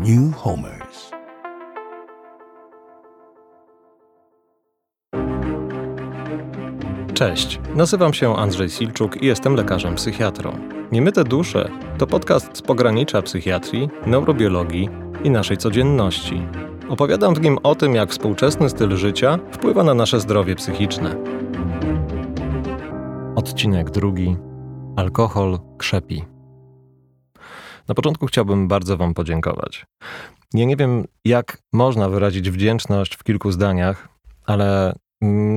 New Homers. Cześć, nazywam się Andrzej Silczuk i jestem lekarzem psychiatrą. Niemyte dusze to podcast z pogranicza psychiatrii, neurobiologii i naszej codzienności. Opowiadam w nim o tym, jak współczesny styl życia wpływa na nasze zdrowie psychiczne. Odcinek drugi. Alkohol krzepi. Na początku chciałbym bardzo Wam podziękować. Ja nie wiem, jak można wyrazić wdzięczność w kilku zdaniach, ale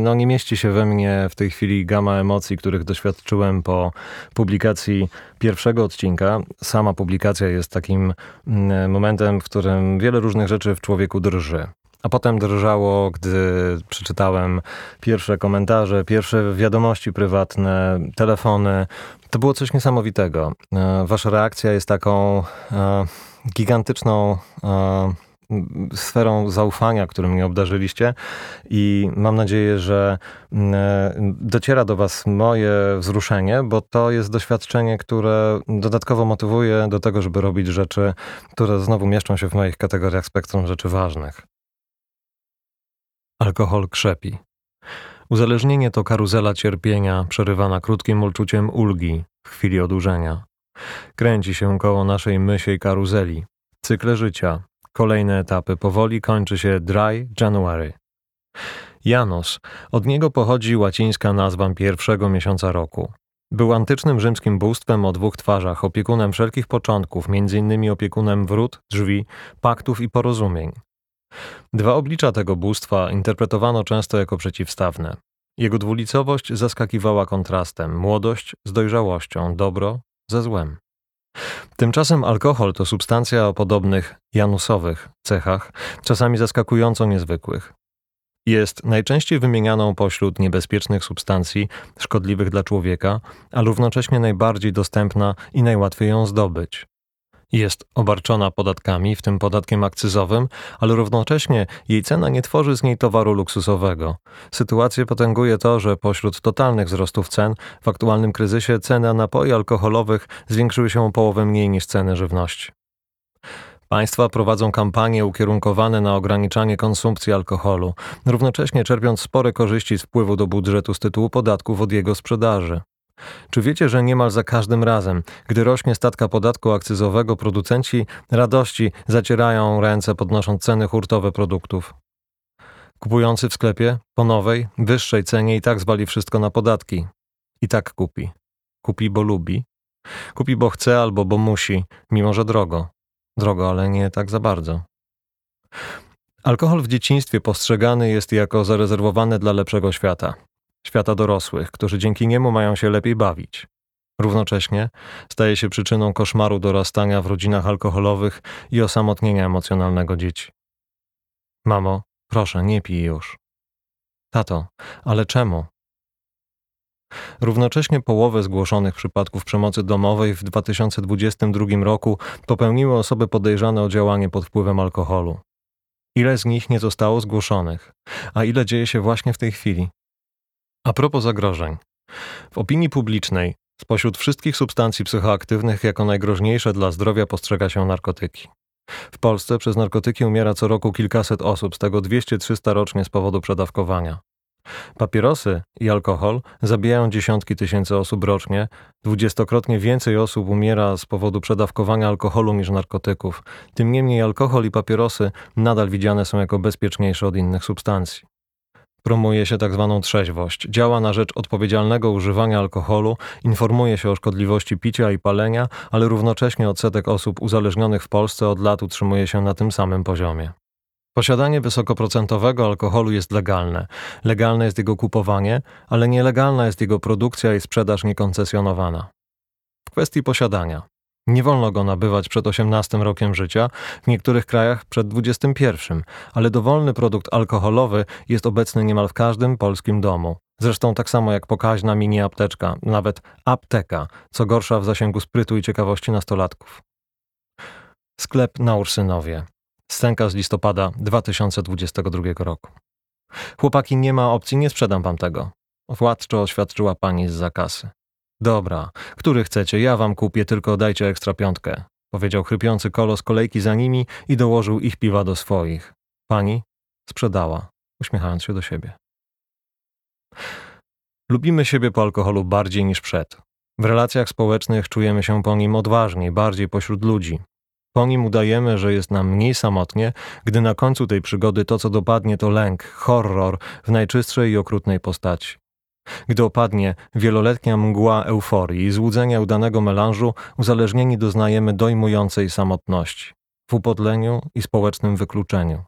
no nie mieści się we mnie w tej chwili gama emocji, których doświadczyłem po publikacji pierwszego odcinka. Sama publikacja jest takim mm, momentem, w którym wiele różnych rzeczy w człowieku drży. A potem drżało, gdy przeczytałem pierwsze komentarze, pierwsze wiadomości prywatne, telefony. To było coś niesamowitego. E, wasza reakcja jest taką e, gigantyczną e, sferą zaufania, którym mnie obdarzyliście i mam nadzieję, że dociera do Was moje wzruszenie, bo to jest doświadczenie, które dodatkowo motywuje do tego, żeby robić rzeczy, które znowu mieszczą się w moich kategoriach spektrum rzeczy ważnych. Alkohol krzepi. Uzależnienie to karuzela cierpienia, przerywana krótkim uczuciem ulgi w chwili odurzenia. Kręci się koło naszej mysiej karuzeli. Cykle życia, kolejne etapy, powoli kończy się Dry January. Janos, od niego pochodzi łacińska nazwa pierwszego miesiąca roku. Był antycznym rzymskim bóstwem o dwóch twarzach, opiekunem wszelkich początków, m.in. opiekunem wrót, drzwi, paktów i porozumień. Dwa oblicza tego bóstwa interpretowano często jako przeciwstawne. Jego dwulicowość zaskakiwała kontrastem młodość z dojrzałością, dobro ze złem. Tymczasem alkohol to substancja o podobnych janusowych cechach, czasami zaskakująco niezwykłych. Jest najczęściej wymienianą pośród niebezpiecznych substancji szkodliwych dla człowieka, a równocześnie najbardziej dostępna i najłatwiej ją zdobyć. Jest obarczona podatkami, w tym podatkiem akcyzowym, ale równocześnie jej cena nie tworzy z niej towaru luksusowego. Sytuację potęguje to, że pośród totalnych wzrostów cen w aktualnym kryzysie ceny napoi alkoholowych zwiększyły się o połowę mniej niż ceny żywności. Państwa prowadzą kampanie ukierunkowane na ograniczanie konsumpcji alkoholu, równocześnie czerpiąc spore korzyści z wpływu do budżetu z tytułu podatków od jego sprzedaży. Czy wiecie, że niemal za każdym razem, gdy rośnie statka podatku akcyzowego, producenci radości zacierają ręce podnosząc ceny hurtowe produktów? Kupujący w sklepie po nowej, wyższej cenie i tak zwali wszystko na podatki. I tak kupi. Kupi, bo lubi. Kupi, bo chce albo bo musi, mimo że drogo. Drogo, ale nie tak za bardzo. Alkohol w dzieciństwie postrzegany jest jako zarezerwowany dla lepszego świata świata dorosłych, którzy dzięki niemu mają się lepiej bawić. Równocześnie staje się przyczyną koszmaru dorastania w rodzinach alkoholowych i osamotnienia emocjonalnego dzieci. Mamo, proszę, nie pij już. Tato, ale czemu? Równocześnie połowę zgłoszonych przypadków przemocy domowej w 2022 roku popełniły osoby podejrzane o działanie pod wpływem alkoholu. Ile z nich nie zostało zgłoszonych, a ile dzieje się właśnie w tej chwili? A propos zagrożeń. W opinii publicznej spośród wszystkich substancji psychoaktywnych jako najgroźniejsze dla zdrowia postrzega się narkotyki. W Polsce przez narkotyki umiera co roku kilkaset osób, z tego 200-300 rocznie z powodu przedawkowania. Papierosy i alkohol zabijają dziesiątki tysięcy osób rocznie, dwudziestokrotnie więcej osób umiera z powodu przedawkowania alkoholu niż narkotyków. Tym niemniej alkohol i papierosy nadal widziane są jako bezpieczniejsze od innych substancji. Promuje się. Tak trzeźwość. Działa na rzecz odpowiedzialnego używania alkoholu, informuje się o szkodliwości picia i palenia, ale równocześnie odsetek osób uzależnionych w Polsce od lat utrzymuje się na tym samym poziomie. Posiadanie wysokoprocentowego alkoholu jest legalne. Legalne jest jego kupowanie, ale nielegalna jest jego produkcja i sprzedaż niekoncesjonowana. W kwestii posiadania. Nie wolno go nabywać przed 18 rokiem życia, w niektórych krajach przed 21, ale dowolny produkt alkoholowy jest obecny niemal w każdym polskim domu. Zresztą tak samo jak pokaźna mini apteczka, nawet apteka, co gorsza w zasięgu sprytu i ciekawości nastolatków. Sklep na Ursynowie. Scenka z listopada 2022 roku. Chłopaki, nie ma opcji, nie sprzedam wam tego. Władczo oświadczyła pani z zakasy. Dobra, który chcecie, ja wam kupię, tylko dajcie ekstra piątkę. powiedział chrypiący kolos kolejki za nimi i dołożył ich piwa do swoich. Pani sprzedała, uśmiechając się do siebie. Lubimy siebie po alkoholu bardziej niż przed. W relacjach społecznych czujemy się po nim odważniej, bardziej pośród ludzi. Po nim udajemy, że jest nam mniej samotnie, gdy na końcu tej przygody to, co dopadnie, to lęk, horror w najczystszej i okrutnej postaci. Gdy opadnie wieloletnia mgła euforii i złudzenia udanego melanżu, uzależnieni doznajemy dojmującej samotności, w upodleniu i społecznym wykluczeniu.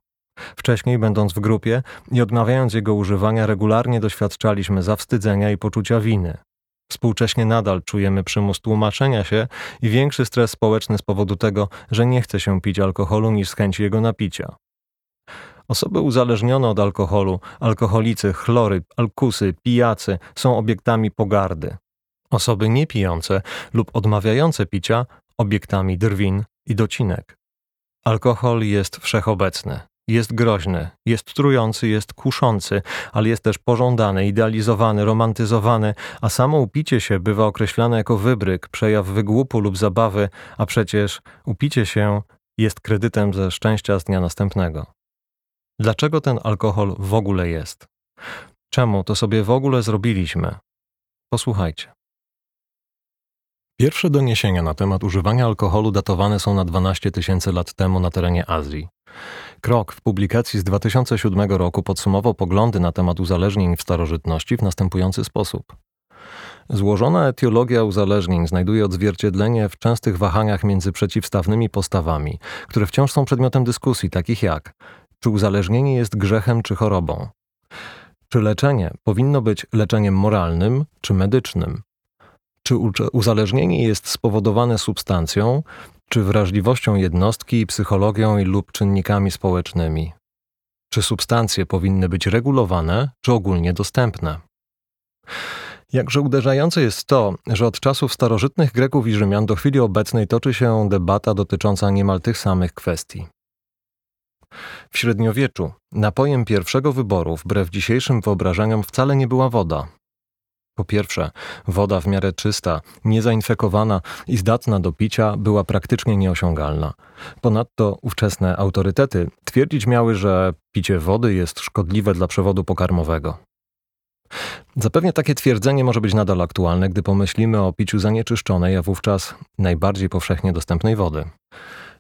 Wcześniej, będąc w grupie i odmawiając jego używania, regularnie doświadczaliśmy zawstydzenia i poczucia winy. Współcześnie nadal czujemy przymus tłumaczenia się i większy stres społeczny z powodu tego, że nie chce się pić alkoholu niż z chęci jego napicia. Osoby uzależnione od alkoholu, alkoholicy, chlory, alkusy, pijacy są obiektami pogardy. Osoby niepijące lub odmawiające picia obiektami drwin i docinek. Alkohol jest wszechobecny. Jest groźny, jest trujący, jest kuszący, ale jest też pożądany, idealizowany, romantyzowany, a samo upicie się bywa określane jako wybryk, przejaw wygłupu lub zabawy, a przecież upicie się jest kredytem ze szczęścia z dnia następnego. Dlaczego ten alkohol w ogóle jest? Czemu to sobie w ogóle zrobiliśmy? Posłuchajcie. Pierwsze doniesienia na temat używania alkoholu datowane są na 12 tysięcy lat temu na terenie Azji. Krok w publikacji z 2007 roku podsumował poglądy na temat uzależnień w starożytności w następujący sposób. Złożona etiologia uzależnień znajduje odzwierciedlenie w częstych wahaniach między przeciwstawnymi postawami, które wciąż są przedmiotem dyskusji, takich jak czy uzależnienie jest grzechem czy chorobą, czy leczenie powinno być leczeniem moralnym czy medycznym, czy uzależnienie jest spowodowane substancją, czy wrażliwością jednostki, psychologią i lub czynnikami społecznymi? Czy substancje powinny być regulowane, czy ogólnie dostępne? Jakże uderzające jest to, że od czasów starożytnych Greków i Rzymian do chwili obecnej toczy się debata dotycząca niemal tych samych kwestii. W średniowieczu napojem pierwszego wyboru, wbrew dzisiejszym wyobrażeniom, wcale nie była woda, po pierwsze, woda w miarę czysta, niezainfekowana i zdatna do picia była praktycznie nieosiągalna. Ponadto ówczesne autorytety twierdzić miały, że picie wody jest szkodliwe dla przewodu pokarmowego. Zapewne takie twierdzenie może być nadal aktualne, gdy pomyślimy o piciu zanieczyszczonej, a wówczas najbardziej powszechnie dostępnej wody.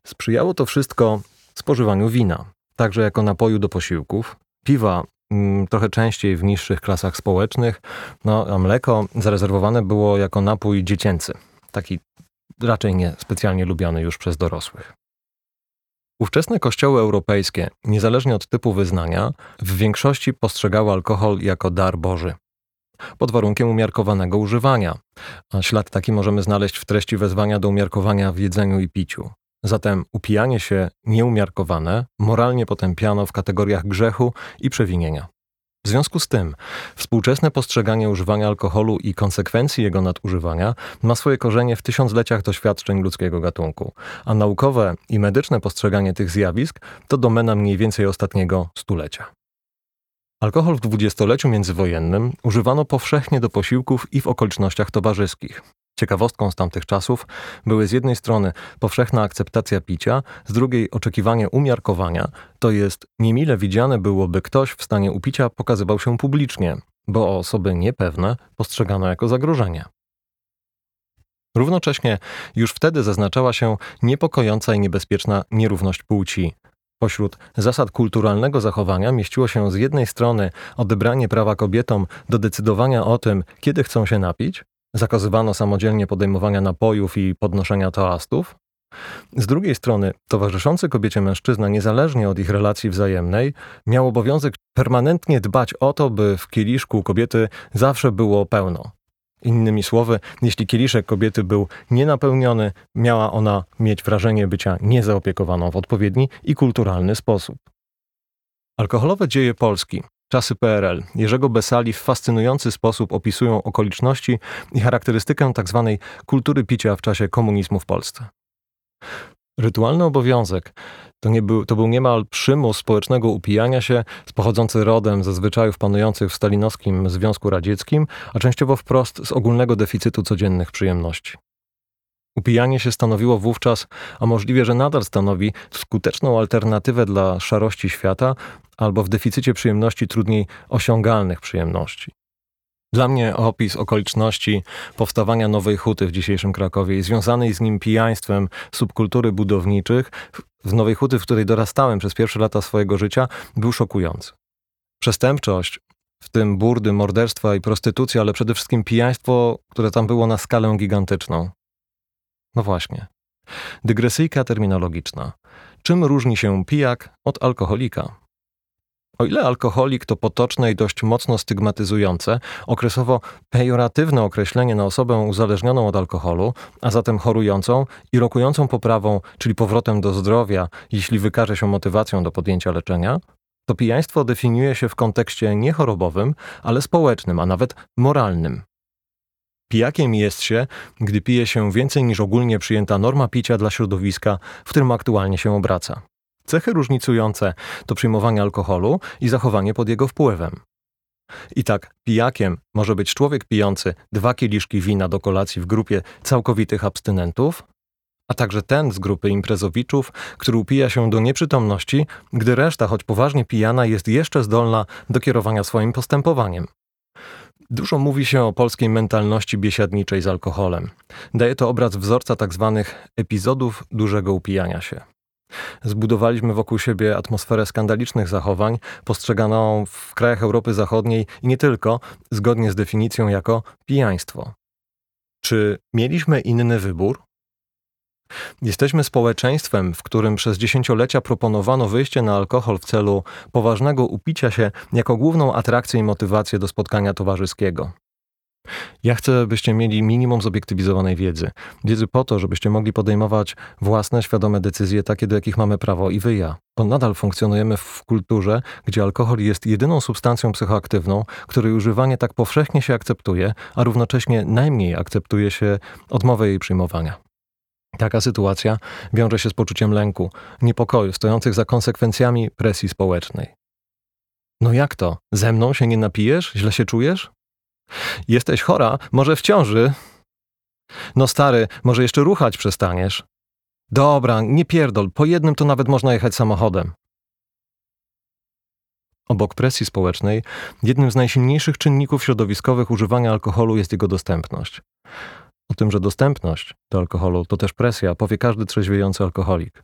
Sprzyjało to wszystko spożywaniu wina, także jako napoju do posiłków, piwa Mm, trochę częściej w niższych klasach społecznych, no, a mleko zarezerwowane było jako napój dziecięcy, taki raczej nie specjalnie lubiany już przez dorosłych. Ówczesne kościoły europejskie, niezależnie od typu wyznania, w większości postrzegały alkohol jako dar Boży. Pod warunkiem umiarkowanego używania. A ślad taki możemy znaleźć w treści wezwania do umiarkowania w jedzeniu i piciu. Zatem upijanie się nieumiarkowane moralnie potępiano w kategoriach grzechu i przewinienia. W związku z tym, współczesne postrzeganie używania alkoholu i konsekwencji jego nadużywania ma swoje korzenie w tysiącleciach doświadczeń ludzkiego gatunku, a naukowe i medyczne postrzeganie tych zjawisk to domena mniej więcej ostatniego stulecia. Alkohol w dwudziestoleciu międzywojennym używano powszechnie do posiłków i w okolicznościach towarzyskich. Ciekawostką z tamtych czasów były z jednej strony powszechna akceptacja picia, z drugiej oczekiwanie umiarkowania, to jest niemile widziane byłoby ktoś w stanie upicia pokazywał się publicznie, bo osoby niepewne postrzegano jako zagrożenie. Równocześnie już wtedy zaznaczała się niepokojąca i niebezpieczna nierówność płci. Pośród zasad kulturalnego zachowania mieściło się z jednej strony odebranie prawa kobietom do decydowania o tym, kiedy chcą się napić, zakazywano samodzielnie podejmowania napojów i podnoszenia toastów. Z drugiej strony, towarzyszący kobiecie mężczyzna, niezależnie od ich relacji wzajemnej, miał obowiązek permanentnie dbać o to, by w kieliszku kobiety zawsze było pełno. Innymi słowy, jeśli kieliszek kobiety był nienapełniony, miała ona mieć wrażenie bycia niezaopiekowaną w odpowiedni i kulturalny sposób. Alkoholowe dzieje Polski Czasy PRL Jerzego Besali w fascynujący sposób opisują okoliczności i charakterystykę tzw. Tak kultury picia w czasie komunizmu w Polsce. Rytualny obowiązek to, nie był, to był niemal przymus społecznego upijania się, pochodzący rodem ze zwyczajów panujących w stalinowskim Związku Radzieckim, a częściowo wprost z ogólnego deficytu codziennych przyjemności. Upijanie się stanowiło wówczas, a możliwe, że nadal stanowi, skuteczną alternatywę dla szarości świata albo w deficycie przyjemności trudniej osiągalnych przyjemności. Dla mnie opis okoliczności powstawania Nowej Huty w dzisiejszym Krakowie i związanej z nim pijaństwem subkultury budowniczych w Nowej Huty, w której dorastałem przez pierwsze lata swojego życia, był szokujący. Przestępczość, w tym burdy, morderstwa i prostytucja, ale przede wszystkim pijaństwo, które tam było na skalę gigantyczną. No właśnie. Dygresyjka terminologiczna. Czym różni się pijak od alkoholika? O ile alkoholik to potoczne i dość mocno stygmatyzujące, okresowo pejoratywne określenie na osobę uzależnioną od alkoholu, a zatem chorującą i rokującą poprawą, czyli powrotem do zdrowia, jeśli wykaże się motywacją do podjęcia leczenia, to pijaństwo definiuje się w kontekście nie chorobowym, ale społecznym, a nawet moralnym. Pijakiem jest się, gdy pije się więcej niż ogólnie przyjęta norma picia dla środowiska, w którym aktualnie się obraca. Cechy różnicujące to przyjmowanie alkoholu i zachowanie pod jego wpływem. I tak, pijakiem może być człowiek pijący dwa kieliszki wina do kolacji w grupie całkowitych abstynentów, a także ten z grupy imprezowiczów, który upija się do nieprzytomności, gdy reszta, choć poważnie pijana, jest jeszcze zdolna do kierowania swoim postępowaniem. Dużo mówi się o polskiej mentalności biesiadniczej z alkoholem. Daje to obraz wzorca tzw. Tak epizodów dużego upijania się. Zbudowaliśmy wokół siebie atmosferę skandalicznych zachowań, postrzeganą w krajach Europy Zachodniej i nie tylko, zgodnie z definicją jako pijaństwo. Czy mieliśmy inny wybór? Jesteśmy społeczeństwem, w którym przez dziesięciolecia proponowano wyjście na alkohol w celu poważnego upicia się jako główną atrakcję i motywację do spotkania towarzyskiego. Ja chcę, byście mieli minimum zobiektywizowanej wiedzy. Wiedzy po to, żebyście mogli podejmować własne, świadome decyzje, takie, do jakich mamy prawo i wy ja. Bo nadal funkcjonujemy w kulturze, gdzie alkohol jest jedyną substancją psychoaktywną, której używanie tak powszechnie się akceptuje, a równocześnie najmniej akceptuje się odmowę jej przyjmowania. Taka sytuacja wiąże się z poczuciem lęku, niepokoju stojących za konsekwencjami presji społecznej. No jak to? Ze mną się nie napijesz? Źle się czujesz? Jesteś chora, może w ciąży? No stary, może jeszcze ruchać przestaniesz? Dobra, nie pierdol, po jednym to nawet można jechać samochodem. Obok presji społecznej, jednym z najsilniejszych czynników środowiskowych używania alkoholu jest jego dostępność. O tym, że dostępność do alkoholu to też presja, powie każdy trzeźwiejący alkoholik.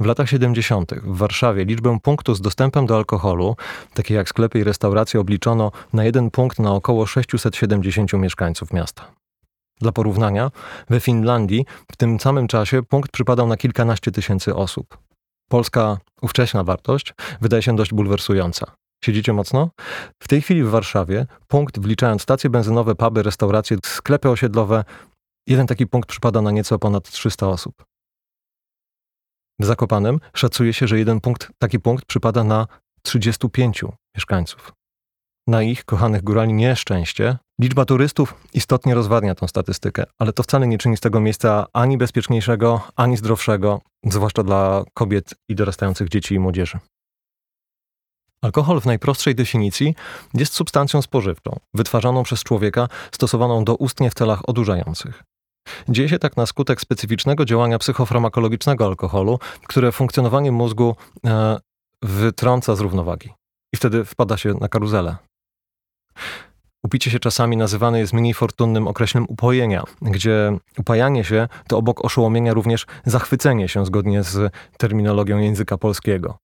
W latach 70. w Warszawie liczbę punktów z dostępem do alkoholu, takie jak sklepy i restauracje, obliczono na jeden punkt na około 670 mieszkańców miasta. Dla porównania, we Finlandii w tym samym czasie punkt przypadał na kilkanaście tysięcy osób. Polska ówcześna wartość wydaje się dość bulwersująca. Siedzicie mocno? W tej chwili w Warszawie punkt, wliczając stacje benzynowe, puby, restauracje, sklepy osiedlowe, jeden taki punkt przypada na nieco ponad 300 osób. W Zakopanem szacuje się, że jeden punkt, taki punkt przypada na 35 mieszkańców. Na ich, kochanych górali, nieszczęście liczba turystów istotnie rozwadnia tę statystykę, ale to wcale nie czyni z tego miejsca ani bezpieczniejszego, ani zdrowszego, zwłaszcza dla kobiet i dorastających dzieci i młodzieży. Alkohol w najprostszej definicji jest substancją spożywczą, wytwarzaną przez człowieka, stosowaną doustnie w celach odurzających. Dzieje się tak na skutek specyficznego działania psychofarmakologicznego alkoholu, które funkcjonowanie mózgu e, wytrąca z równowagi. I wtedy wpada się na karuzelę. Upicie się czasami nazywane jest mniej fortunnym określem upojenia, gdzie upajanie się to obok oszołomienia również zachwycenie się zgodnie z terminologią języka polskiego.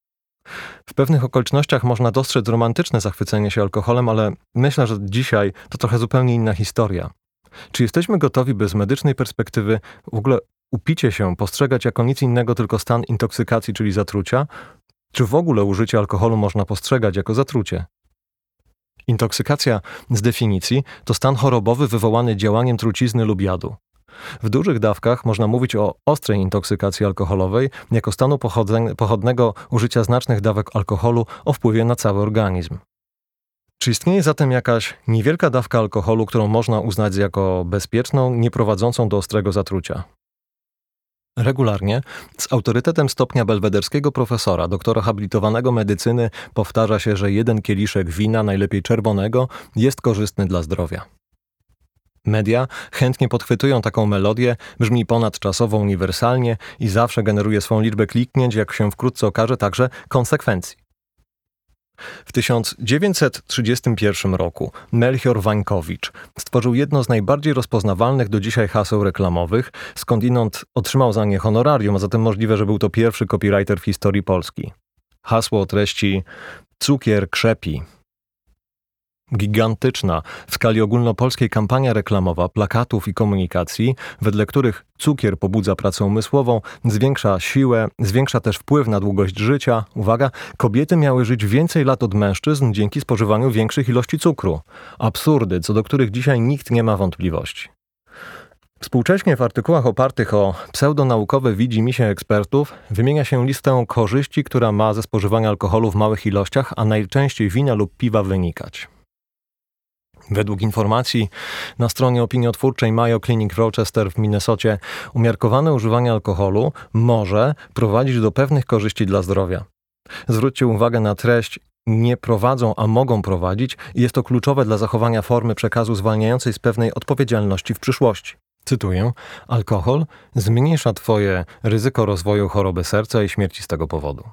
W pewnych okolicznościach można dostrzec romantyczne zachwycenie się alkoholem, ale myślę, że dzisiaj to trochę zupełnie inna historia. Czy jesteśmy gotowi, by z medycznej perspektywy w ogóle upicie się postrzegać jako nic innego, tylko stan intoksykacji, czyli zatrucia? Czy w ogóle użycie alkoholu można postrzegać jako zatrucie? Intoksykacja z definicji to stan chorobowy wywołany działaniem trucizny lub jadu. W dużych dawkach można mówić o ostrej intoksykacji alkoholowej jako stanu pochodnego użycia znacznych dawek alkoholu o wpływie na cały organizm. Czy istnieje zatem jakaś niewielka dawka alkoholu, którą można uznać jako bezpieczną, nie prowadzącą do ostrego zatrucia? Regularnie, z autorytetem stopnia belwederskiego profesora, doktora habilitowanego medycyny, powtarza się, że jeden kieliszek wina, najlepiej czerwonego, jest korzystny dla zdrowia. Media chętnie podchwytują taką melodię, brzmi ponadczasowo uniwersalnie i zawsze generuje swą liczbę kliknięć, jak się wkrótce okaże, także konsekwencji. W 1931 roku Melchior Wańkowicz stworzył jedno z najbardziej rozpoznawalnych do dzisiaj haseł reklamowych, skądinąd otrzymał za nie honorarium, a zatem możliwe, że był to pierwszy copywriter w historii Polski. Hasło o treści Cukier krzepi, Gigantyczna w skali ogólnopolskiej kampania reklamowa plakatów i komunikacji, wedle których cukier pobudza pracę umysłową, zwiększa siłę, zwiększa też wpływ na długość życia. Uwaga, kobiety miały żyć więcej lat od mężczyzn dzięki spożywaniu większych ilości cukru. Absurdy, co do których dzisiaj nikt nie ma wątpliwości. Współcześnie w artykułach opartych o pseudonaukowe widzi się ekspertów wymienia się listę korzyści, która ma ze spożywania alkoholu w małych ilościach, a najczęściej wina lub piwa wynikać. Według informacji na stronie opiniotwórczej Mayo Clinic Rochester w Minnesocie, umiarkowane używanie alkoholu może prowadzić do pewnych korzyści dla zdrowia. Zwróćcie uwagę na treść nie prowadzą, a mogą prowadzić jest to kluczowe dla zachowania formy przekazu zwalniającej z pewnej odpowiedzialności w przyszłości. Cytuję: Alkohol zmniejsza Twoje ryzyko rozwoju choroby serca i śmierci z tego powodu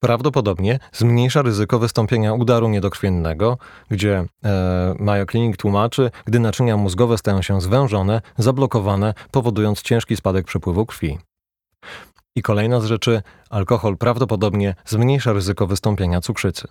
prawdopodobnie zmniejsza ryzyko wystąpienia udaru niedokrwiennego, gdzie e, Mayo Clinic tłumaczy, gdy naczynia mózgowe stają się zwężone, zablokowane, powodując ciężki spadek przepływu krwi. I kolejna z rzeczy, alkohol prawdopodobnie zmniejsza ryzyko wystąpienia cukrzycy.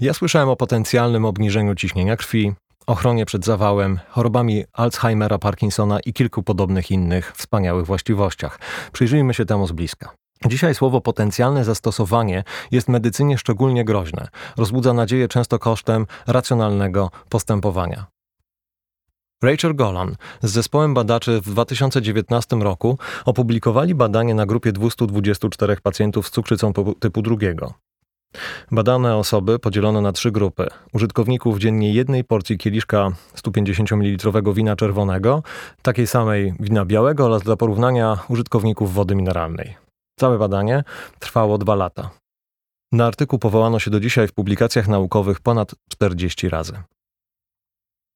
Ja słyszałem o potencjalnym obniżeniu ciśnienia krwi, ochronie przed zawałem, chorobami Alzheimera, Parkinsona i kilku podobnych innych wspaniałych właściwościach. Przyjrzyjmy się temu z bliska. Dzisiaj słowo potencjalne zastosowanie jest medycynie szczególnie groźne. Rozbudza nadzieję często kosztem racjonalnego postępowania. Rachel Golan z zespołem badaczy w 2019 roku opublikowali badanie na grupie 224 pacjentów z cukrzycą typu drugiego. Badane osoby podzielono na trzy grupy. Użytkowników dziennie jednej porcji kieliszka 150 ml wina czerwonego, takiej samej wina białego oraz dla porównania użytkowników wody mineralnej. Całe badanie trwało dwa lata. Na artykuł powołano się do dzisiaj w publikacjach naukowych ponad 40 razy.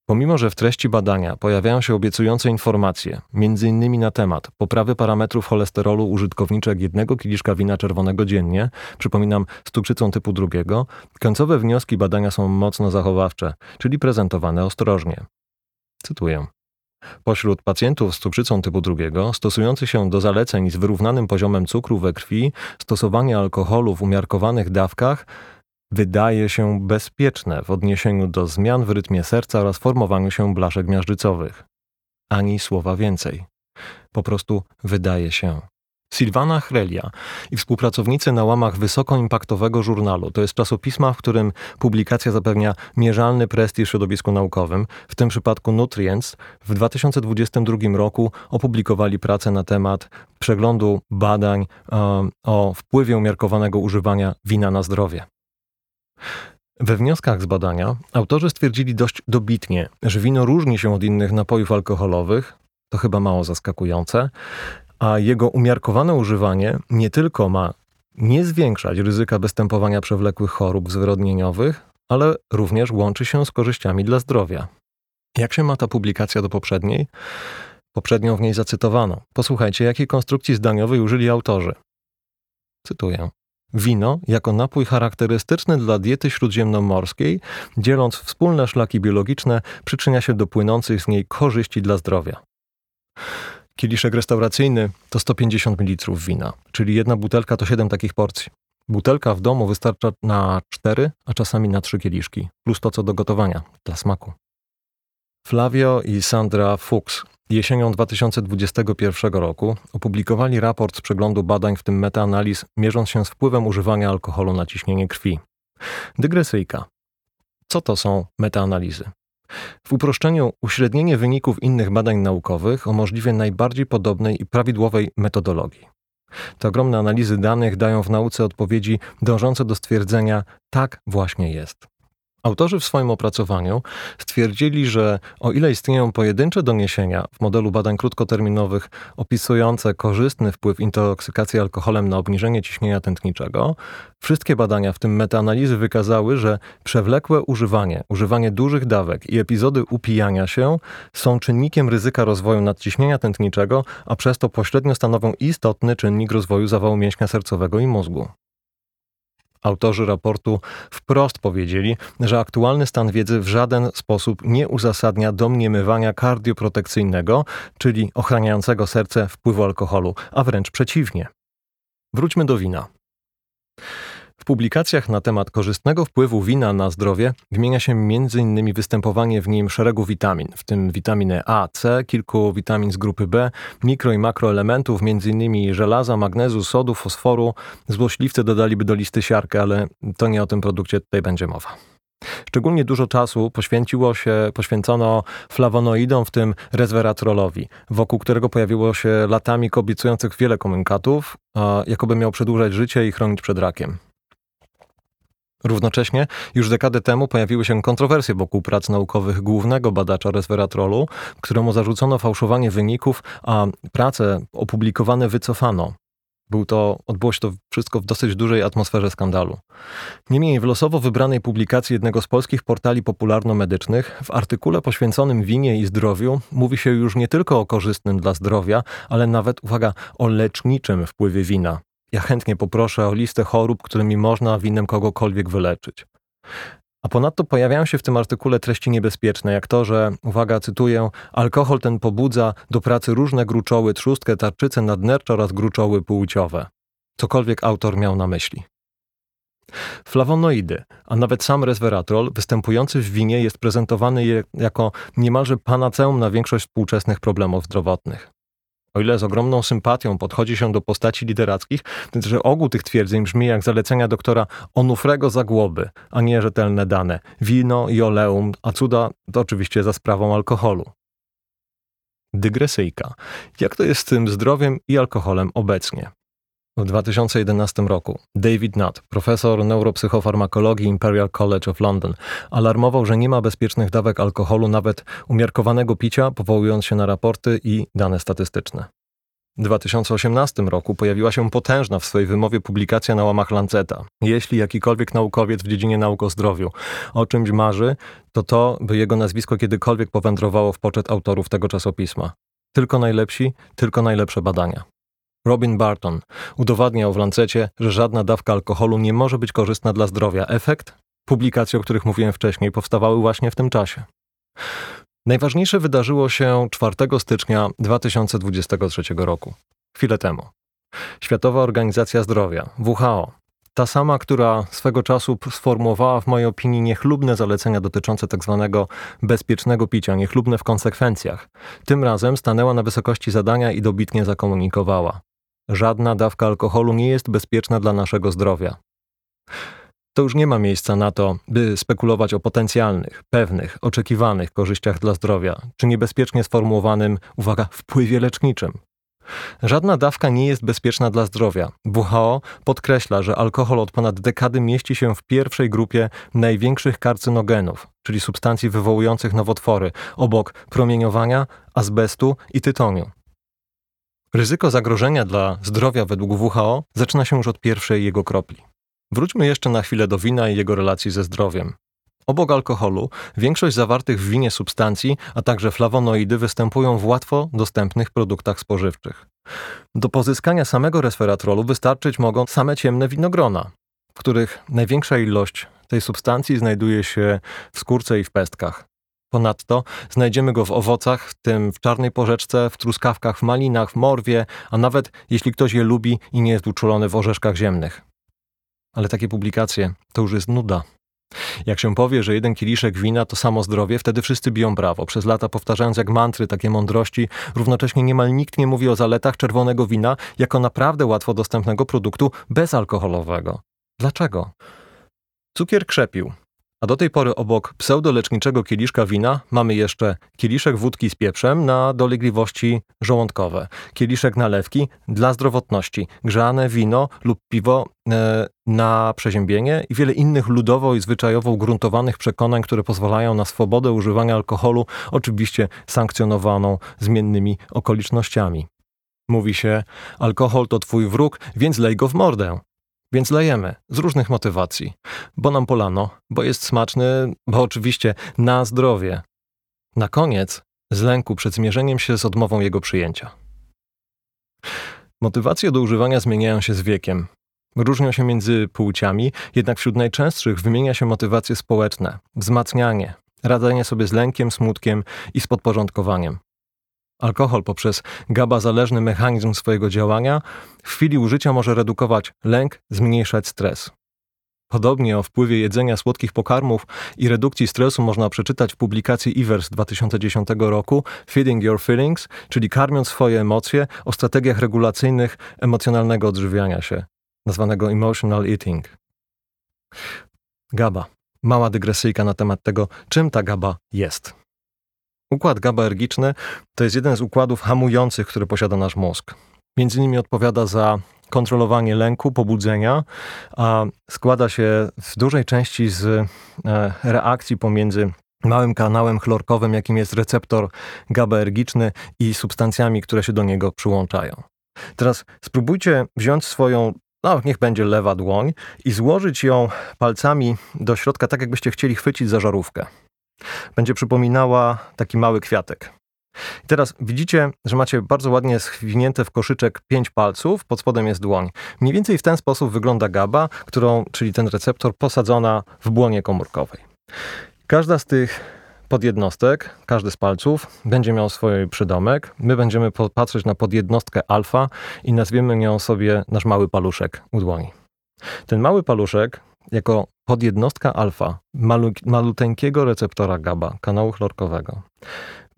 Pomimo, że w treści badania pojawiają się obiecujące informacje, m.in. na temat poprawy parametrów cholesterolu użytkowniczek jednego kieliszka wina czerwonego dziennie, przypominam z cukrzycą typu drugiego, końcowe wnioski badania są mocno zachowawcze, czyli prezentowane ostrożnie. Cytuję. Pośród pacjentów z cukrzycą typu drugiego, stosujących się do zaleceń z wyrównanym poziomem cukru we krwi, stosowanie alkoholu w umiarkowanych dawkach wydaje się bezpieczne w odniesieniu do zmian w rytmie serca oraz formowaniu się blaszek miażdżycowych. Ani słowa więcej. Po prostu wydaje się. Silvana Chrelia i współpracownicy na łamach wysokoimpaktowego żurnalu, to jest czasopisma, w którym publikacja zapewnia mierzalny prestiż środowisku naukowym, w tym przypadku Nutrients, w 2022 roku opublikowali pracę na temat przeglądu badań um, o wpływie umiarkowanego używania wina na zdrowie. We wnioskach z badania autorzy stwierdzili dość dobitnie, że wino różni się od innych napojów alkoholowych, to chyba mało zaskakujące, a jego umiarkowane używanie nie tylko ma nie zwiększać ryzyka występowania przewlekłych chorób zwyrodnieniowych, ale również łączy się z korzyściami dla zdrowia. Jak się ma ta publikacja do poprzedniej? Poprzednią w niej zacytowano. Posłuchajcie, jakiej konstrukcji zdaniowej użyli autorzy. Cytuję. Wino, jako napój charakterystyczny dla diety śródziemnomorskiej, dzieląc wspólne szlaki biologiczne, przyczynia się do płynących z niej korzyści dla zdrowia. Kieliszek restauracyjny to 150 ml wina, czyli jedna butelka to 7 takich porcji. Butelka w domu wystarcza na 4, a czasami na 3 kieliszki, plus to co do gotowania, dla smaku. Flavio i Sandra Fuchs jesienią 2021 roku opublikowali raport z przeglądu badań, w tym metaanaliz, mierząc się z wpływem używania alkoholu na ciśnienie krwi. Dygresyjka. Co to są metaanalizy? W uproszczeniu uśrednienie wyników innych badań naukowych o możliwie najbardziej podobnej i prawidłowej metodologii. Te ogromne analizy danych dają w nauce odpowiedzi dążące do stwierdzenia tak właśnie jest. Autorzy w swoim opracowaniu stwierdzili, że o ile istnieją pojedyncze doniesienia w modelu badań krótkoterminowych opisujące korzystny wpływ intoksykacji alkoholem na obniżenie ciśnienia tętniczego, wszystkie badania, w tym metaanalizy, wykazały, że przewlekłe używanie, używanie dużych dawek i epizody upijania się są czynnikiem ryzyka rozwoju nadciśnienia tętniczego, a przez to pośrednio stanowią istotny czynnik rozwoju zawału mięśnia sercowego i mózgu. Autorzy raportu wprost powiedzieli, że aktualny stan wiedzy w żaden sposób nie uzasadnia domniemywania kardioprotekcyjnego, czyli ochraniającego serce wpływu alkoholu, a wręcz przeciwnie. Wróćmy do wina. W publikacjach na temat korzystnego wpływu wina na zdrowie wymienia się m.in. występowanie w nim szeregu witamin, w tym witaminy A, C, kilku witamin z grupy B, mikro i makroelementów, m.in. żelaza, magnezu, sodu, fosforu. Złośliwcy dodaliby do listy siarkę, ale to nie o tym produkcie tutaj będzie mowa. Szczególnie dużo czasu poświęciło się, poświęcono flawonoidom, w tym resveratrolowi, wokół którego pojawiło się latami obiecujących wiele komunikatów, jakoby miał przedłużać życie i chronić przed rakiem. Równocześnie już dekadę temu pojawiły się kontrowersje wokół prac naukowych głównego badacza resveratrolu, któremu zarzucono fałszowanie wyników, a prace opublikowane wycofano. Był to, odbyło się to wszystko w dosyć dużej atmosferze skandalu. Niemniej w losowo wybranej publikacji jednego z polskich portali popularno-medycznych w artykule poświęconym winie i zdrowiu mówi się już nie tylko o korzystnym dla zdrowia, ale nawet, uwaga, o leczniczym wpływie wina. Ja chętnie poproszę o listę chorób, którymi można winem kogokolwiek wyleczyć. A ponadto pojawiają się w tym artykule treści niebezpieczne, jak to, że, uwaga, cytuję, alkohol ten pobudza do pracy różne gruczoły, trzustkę, tarczyce nadnercze oraz gruczoły płciowe. Cokolwiek autor miał na myśli. Flawonoidy, a nawet sam resveratrol występujący w winie jest prezentowany jako niemalże panaceum na większość współczesnych problemów zdrowotnych o ile z ogromną sympatią podchodzi się do postaci literackich, że ogół tych twierdzeń brzmi jak zalecenia doktora Onufrego Zagłoby, a nie rzetelne dane. Wino i oleum, a cuda to oczywiście za sprawą alkoholu. Dygresyjka. Jak to jest z tym zdrowiem i alkoholem obecnie? W 2011 roku David Nutt, profesor neuropsychofarmakologii Imperial College of London, alarmował, że nie ma bezpiecznych dawek alkoholu, nawet umiarkowanego picia, powołując się na raporty i dane statystyczne. W 2018 roku pojawiła się potężna w swojej wymowie publikacja na łamach Lanceta. Jeśli jakikolwiek naukowiec w dziedzinie nauk o zdrowiu o czymś marzy, to to, by jego nazwisko kiedykolwiek powędrowało w poczet autorów tego czasopisma. Tylko najlepsi, tylko najlepsze badania. Robin Barton udowadniał w Lancecie, że żadna dawka alkoholu nie może być korzystna dla zdrowia. Efekt? Publikacje, o których mówiłem wcześniej, powstawały właśnie w tym czasie. Najważniejsze wydarzyło się 4 stycznia 2023 roku, chwilę temu. Światowa Organizacja Zdrowia, WHO, ta sama, która swego czasu sformułowała w mojej opinii niechlubne zalecenia dotyczące tzw. Tak bezpiecznego picia, niechlubne w konsekwencjach, tym razem stanęła na wysokości zadania i dobitnie zakomunikowała. Żadna dawka alkoholu nie jest bezpieczna dla naszego zdrowia. To już nie ma miejsca na to, by spekulować o potencjalnych, pewnych, oczekiwanych korzyściach dla zdrowia, czy niebezpiecznie sformułowanym, uwaga, wpływie leczniczym. Żadna dawka nie jest bezpieczna dla zdrowia. WHO podkreśla, że alkohol od ponad dekady mieści się w pierwszej grupie największych karcynogenów, czyli substancji wywołujących nowotwory, obok promieniowania, azbestu i tytoniu. Ryzyko zagrożenia dla zdrowia według WHO zaczyna się już od pierwszej jego kropli. Wróćmy jeszcze na chwilę do wina i jego relacji ze zdrowiem. Obok alkoholu, większość zawartych w winie substancji, a także flawonoidy występują w łatwo dostępnych produktach spożywczych. Do pozyskania samego resveratrolu wystarczyć mogą same ciemne winogrona, w których największa ilość tej substancji znajduje się w skórce i w pestkach. Ponadto znajdziemy go w owocach, w tym w czarnej porzeczce, w truskawkach, w malinach, w morwie, a nawet jeśli ktoś je lubi i nie jest uczulony w orzeszkach ziemnych. Ale takie publikacje to już jest nuda. Jak się powie, że jeden kieliszek wina to samo zdrowie, wtedy wszyscy biją brawo, przez lata powtarzając jak mantry takie mądrości. Równocześnie niemal nikt nie mówi o zaletach czerwonego wina jako naprawdę łatwo dostępnego produktu bezalkoholowego. Dlaczego? Cukier krzepił, do tej pory obok pseudoleczniczego kieliszka wina mamy jeszcze kieliszek wódki z pieprzem na dolegliwości żołądkowe, kieliszek nalewki dla zdrowotności, grzane wino lub piwo e, na przeziębienie i wiele innych ludowo i zwyczajowo ugruntowanych przekonań, które pozwalają na swobodę używania alkoholu, oczywiście sankcjonowaną zmiennymi okolicznościami. Mówi się, alkohol to twój wróg, więc lej go w mordę. Więc lejemy z różnych motywacji, bo nam polano, bo jest smaczny, bo oczywiście na zdrowie. Na koniec z lęku przed zmierzeniem się z odmową jego przyjęcia. Motywacje do używania zmieniają się z wiekiem. Różnią się między płciami, jednak wśród najczęstszych wymienia się motywacje społeczne, wzmacnianie, radzenie sobie z lękiem, smutkiem i z podporządkowaniem. Alkohol poprzez GABA-zależny mechanizm swojego działania w chwili użycia może redukować lęk, zmniejszać stres. Podobnie o wpływie jedzenia słodkich pokarmów i redukcji stresu można przeczytać w publikacji Ivers 2010 roku Feeding Your Feelings, czyli karmiąc swoje emocje o strategiach regulacyjnych emocjonalnego odżywiania się, nazwanego emotional eating. GABA. Mała dygresyjka na temat tego, czym ta GABA jest. Układ GABAergiczny to jest jeden z układów hamujących, który posiada nasz mózg. Między innymi odpowiada za kontrolowanie lęku, pobudzenia, a składa się w dużej części z e, reakcji pomiędzy małym kanałem chlorkowym, jakim jest receptor GABAergiczny i substancjami, które się do niego przyłączają. Teraz spróbujcie wziąć swoją no niech będzie lewa dłoń i złożyć ją palcami do środka, tak jakbyście chcieli chwycić za żarówkę będzie przypominała taki mały kwiatek. I teraz widzicie, że macie bardzo ładnie schwinięte w koszyczek pięć palców, pod spodem jest dłoń. Mniej więcej w ten sposób wygląda GABA, którą, czyli ten receptor, posadzona w błonie komórkowej. Każda z tych podjednostek, każdy z palców będzie miał swój przydomek. My będziemy patrzeć na podjednostkę alfa i nazwiemy nią sobie nasz mały paluszek u dłoni. Ten mały paluszek jako podjednostka alfa malu, maluteńkiego receptora GABA, kanału chlorkowego.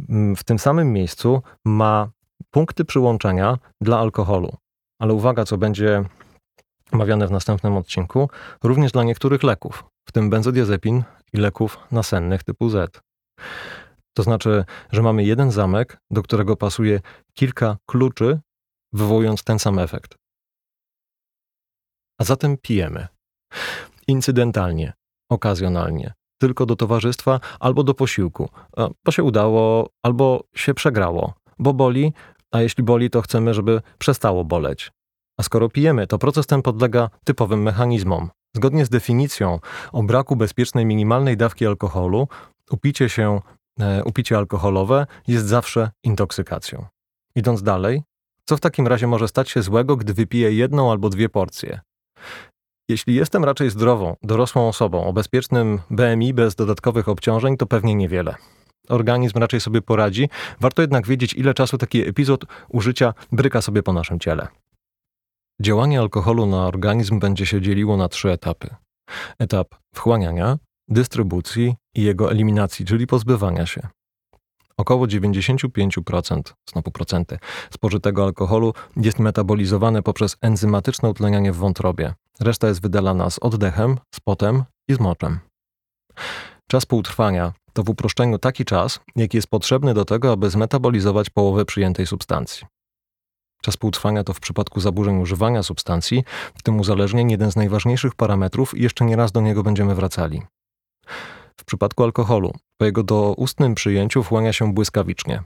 Mm, w tym samym miejscu ma punkty przyłączenia dla alkoholu. Ale uwaga, co będzie omawiane w następnym odcinku, również dla niektórych leków, w tym benzodiazepin i leków nasennych typu Z. To znaczy, że mamy jeden zamek, do którego pasuje kilka kluczy, wywołując ten sam efekt. A zatem pijemy incydentalnie, okazjonalnie, tylko do towarzystwa albo do posiłku, bo się udało albo się przegrało, bo boli, a jeśli boli, to chcemy, żeby przestało boleć. A skoro pijemy, to proces ten podlega typowym mechanizmom. Zgodnie z definicją o braku bezpiecznej minimalnej dawki alkoholu, upicie się, e, upicie alkoholowe jest zawsze intoksykacją. Idąc dalej, co w takim razie może stać się złego, gdy wypiję jedną albo dwie porcje? Jeśli jestem raczej zdrową, dorosłą osobą o bezpiecznym BMI bez dodatkowych obciążeń, to pewnie niewiele. Organizm raczej sobie poradzi. Warto jednak wiedzieć, ile czasu taki epizod użycia bryka sobie po naszym ciele. Działanie alkoholu na organizm będzie się dzieliło na trzy etapy: etap wchłaniania, dystrybucji i jego eliminacji, czyli pozbywania się. Około 95%, znowu procenty, spożytego alkoholu jest metabolizowane poprzez enzymatyczne utlenianie w wątrobie. Reszta jest wydalana z oddechem, z potem i z moczem. Czas półtrwania to w uproszczeniu taki czas, jaki jest potrzebny do tego, aby zmetabolizować połowę przyjętej substancji. Czas półtrwania to w przypadku zaburzeń używania substancji, w tym uzależnień, jeden z najważniejszych parametrów i jeszcze nie raz do niego będziemy wracali. W przypadku alkoholu, po jego doustnym przyjęciu wchłania się błyskawicznie.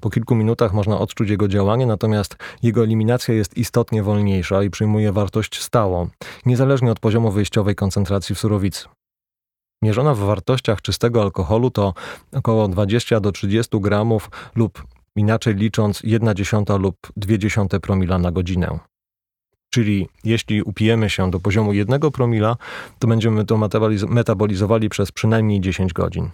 Po kilku minutach można odczuć jego działanie, natomiast jego eliminacja jest istotnie wolniejsza i przyjmuje wartość stałą, niezależnie od poziomu wyjściowej koncentracji w surowicy. Mierzona w wartościach czystego alkoholu to około 20 do 30 gramów lub inaczej licząc 1,1 lub 0,2 promila na godzinę. Czyli jeśli upijemy się do poziomu 1 promila, to będziemy to metabolizowali przez przynajmniej 10 godzin.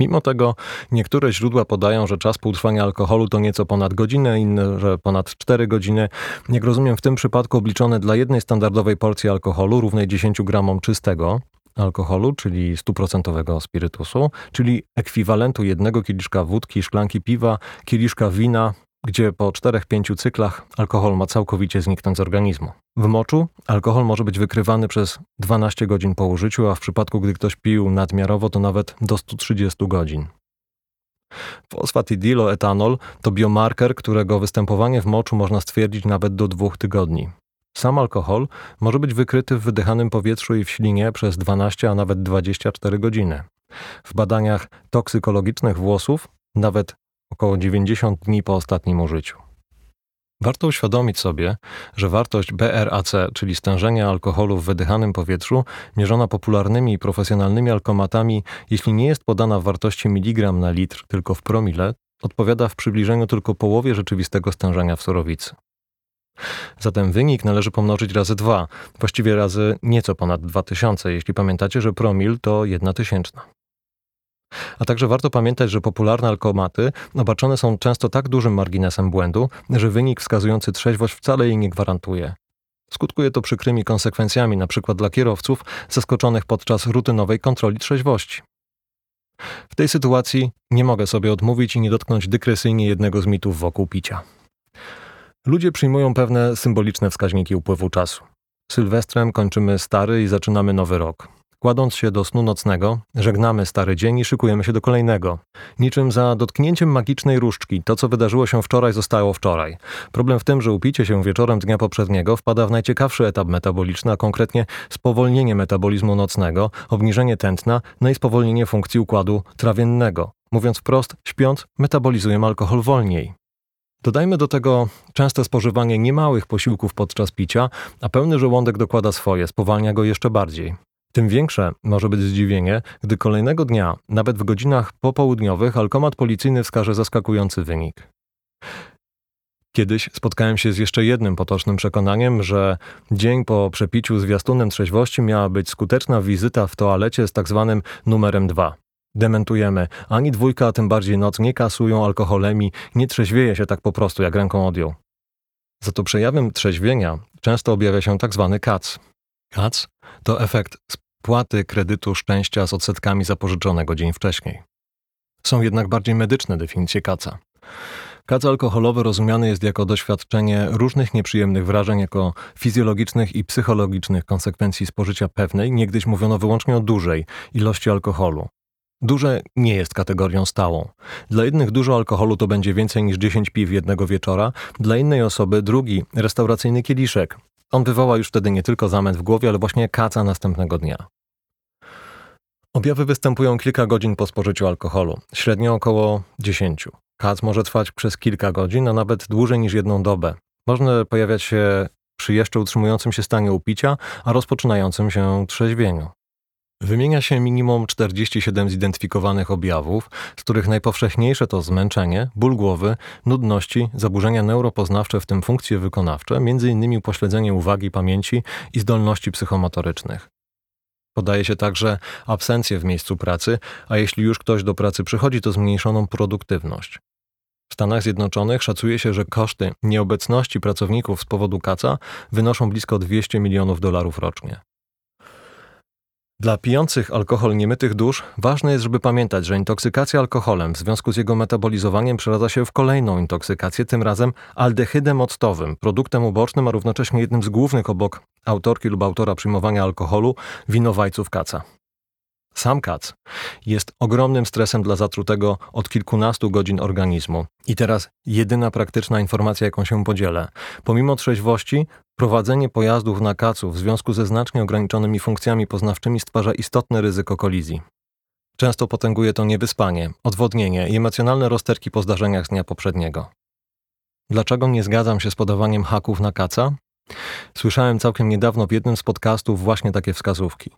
Mimo tego niektóre źródła podają, że czas półtrwania alkoholu to nieco ponad godzinę, inne, że ponad 4 godziny. Jak rozumiem, w tym przypadku obliczone dla jednej standardowej porcji alkoholu równej 10 gramom czystego alkoholu, czyli stuprocentowego spirytusu, czyli ekwiwalentu jednego kieliszka wódki, szklanki piwa, kieliszka wina gdzie po 4-5 cyklach alkohol ma całkowicie zniknąć z organizmu. W moczu alkohol może być wykrywany przez 12 godzin po użyciu, a w przypadku gdy ktoś pił nadmiarowo to nawet do 130 godzin. Fosfatidiloetanol to biomarker, którego występowanie w moczu można stwierdzić nawet do dwóch tygodni. Sam alkohol może być wykryty w wydychanym powietrzu i w ślinie przez 12, a nawet 24 godziny. W badaniach toksykologicznych włosów nawet około 90 dni po ostatnim użyciu. Warto uświadomić sobie, że wartość BRAC, czyli stężenia alkoholu w wydychanym powietrzu, mierzona popularnymi i profesjonalnymi alkomatami, jeśli nie jest podana w wartości miligram na litr, tylko w promile, odpowiada w przybliżeniu tylko połowie rzeczywistego stężenia w surowicy. Zatem wynik należy pomnożyć razy dwa, właściwie razy nieco ponad 2000, jeśli pamiętacie, że promil to jedna tysięczna. A także warto pamiętać, że popularne alkomaty obarczone są często tak dużym marginesem błędu, że wynik wskazujący trzeźwość wcale jej nie gwarantuje. Skutkuje to przykrymi konsekwencjami, np. dla kierowców zaskoczonych podczas rutynowej kontroli trzeźwości. W tej sytuacji nie mogę sobie odmówić i nie dotknąć dykresyjnie jednego z mitów wokół picia. Ludzie przyjmują pewne symboliczne wskaźniki upływu czasu. Sylwestrem kończymy stary i zaczynamy nowy rok. Kładąc się do snu nocnego, żegnamy stary dzień i szykujemy się do kolejnego. Niczym za dotknięciem magicznej różdżki, to co wydarzyło się wczoraj zostało wczoraj. Problem w tym, że upicie się wieczorem dnia poprzedniego wpada w najciekawszy etap metaboliczny, a konkretnie spowolnienie metabolizmu nocnego, obniżenie tętna, no i spowolnienie funkcji układu trawiennego. Mówiąc wprost, śpiąc, metabolizujemy alkohol wolniej. Dodajmy do tego częste spożywanie niemałych posiłków podczas picia, a pełny żołądek dokłada swoje, spowalnia go jeszcze bardziej. Tym większe może być zdziwienie, gdy kolejnego dnia, nawet w godzinach popołudniowych, alkomat policyjny wskaże zaskakujący wynik. Kiedyś spotkałem się z jeszcze jednym potocznym przekonaniem, że dzień po przepiciu zwiastunem trzeźwości miała być skuteczna wizyta w toalecie z tak zwanym numerem 2. Dementujemy. Ani dwójka, a tym bardziej noc nie kasują alkoholemi, nie trzeźwieje się tak po prostu, jak ręką odjął. Za to przejawem trzeźwienia często objawia się tak zwany kac. Kac to efekt spłaty kredytu szczęścia z odsetkami zapożyczonego dzień wcześniej. Są jednak bardziej medyczne definicje kaca. Kac alkoholowy rozumiany jest jako doświadczenie różnych nieprzyjemnych wrażeń, jako fizjologicznych i psychologicznych konsekwencji spożycia pewnej, niegdyś mówiono wyłącznie o dużej ilości alkoholu. Duże nie jest kategorią stałą. Dla jednych dużo alkoholu to będzie więcej niż 10 piw jednego wieczora, dla innej osoby drugi restauracyjny kieliszek. On wywoła już wtedy nie tylko zamęt w głowie, ale właśnie kaca następnego dnia. Objawy występują kilka godzin po spożyciu alkoholu, średnio około 10. Kac może trwać przez kilka godzin, a nawet dłużej niż jedną dobę. Można pojawiać się przy jeszcze utrzymującym się stanie upicia, a rozpoczynającym się trzeźwieniu. Wymienia się minimum 47 zidentyfikowanych objawów, z których najpowszechniejsze to zmęczenie, ból głowy, nudności, zaburzenia neuropoznawcze, w tym funkcje wykonawcze, m.in. upośledzenie uwagi, pamięci i zdolności psychomotorycznych. Podaje się także absencję w miejscu pracy, a jeśli już ktoś do pracy przychodzi, to zmniejszoną produktywność. W Stanach Zjednoczonych szacuje się, że koszty nieobecności pracowników z powodu kaca wynoszą blisko 200 milionów dolarów rocznie. Dla pijących alkohol niemytych dusz ważne jest, żeby pamiętać, że intoksykacja alkoholem w związku z jego metabolizowaniem przeradza się w kolejną intoksykację, tym razem aldehydem octowym, produktem ubocznym, a równocześnie jednym z głównych obok autorki lub autora przyjmowania alkoholu winowajców kaca. Sam kac jest ogromnym stresem dla zatrutego od kilkunastu godzin organizmu. I teraz jedyna praktyczna informacja, jaką się podzielę. Pomimo trzeźwości, prowadzenie pojazdów na kacu w związku ze znacznie ograniczonymi funkcjami poznawczymi stwarza istotne ryzyko kolizji. Często potęguje to niewyspanie, odwodnienie i emocjonalne rozterki po zdarzeniach z dnia poprzedniego. Dlaczego nie zgadzam się z podawaniem haków na kaca? Słyszałem całkiem niedawno w jednym z podcastów właśnie takie wskazówki.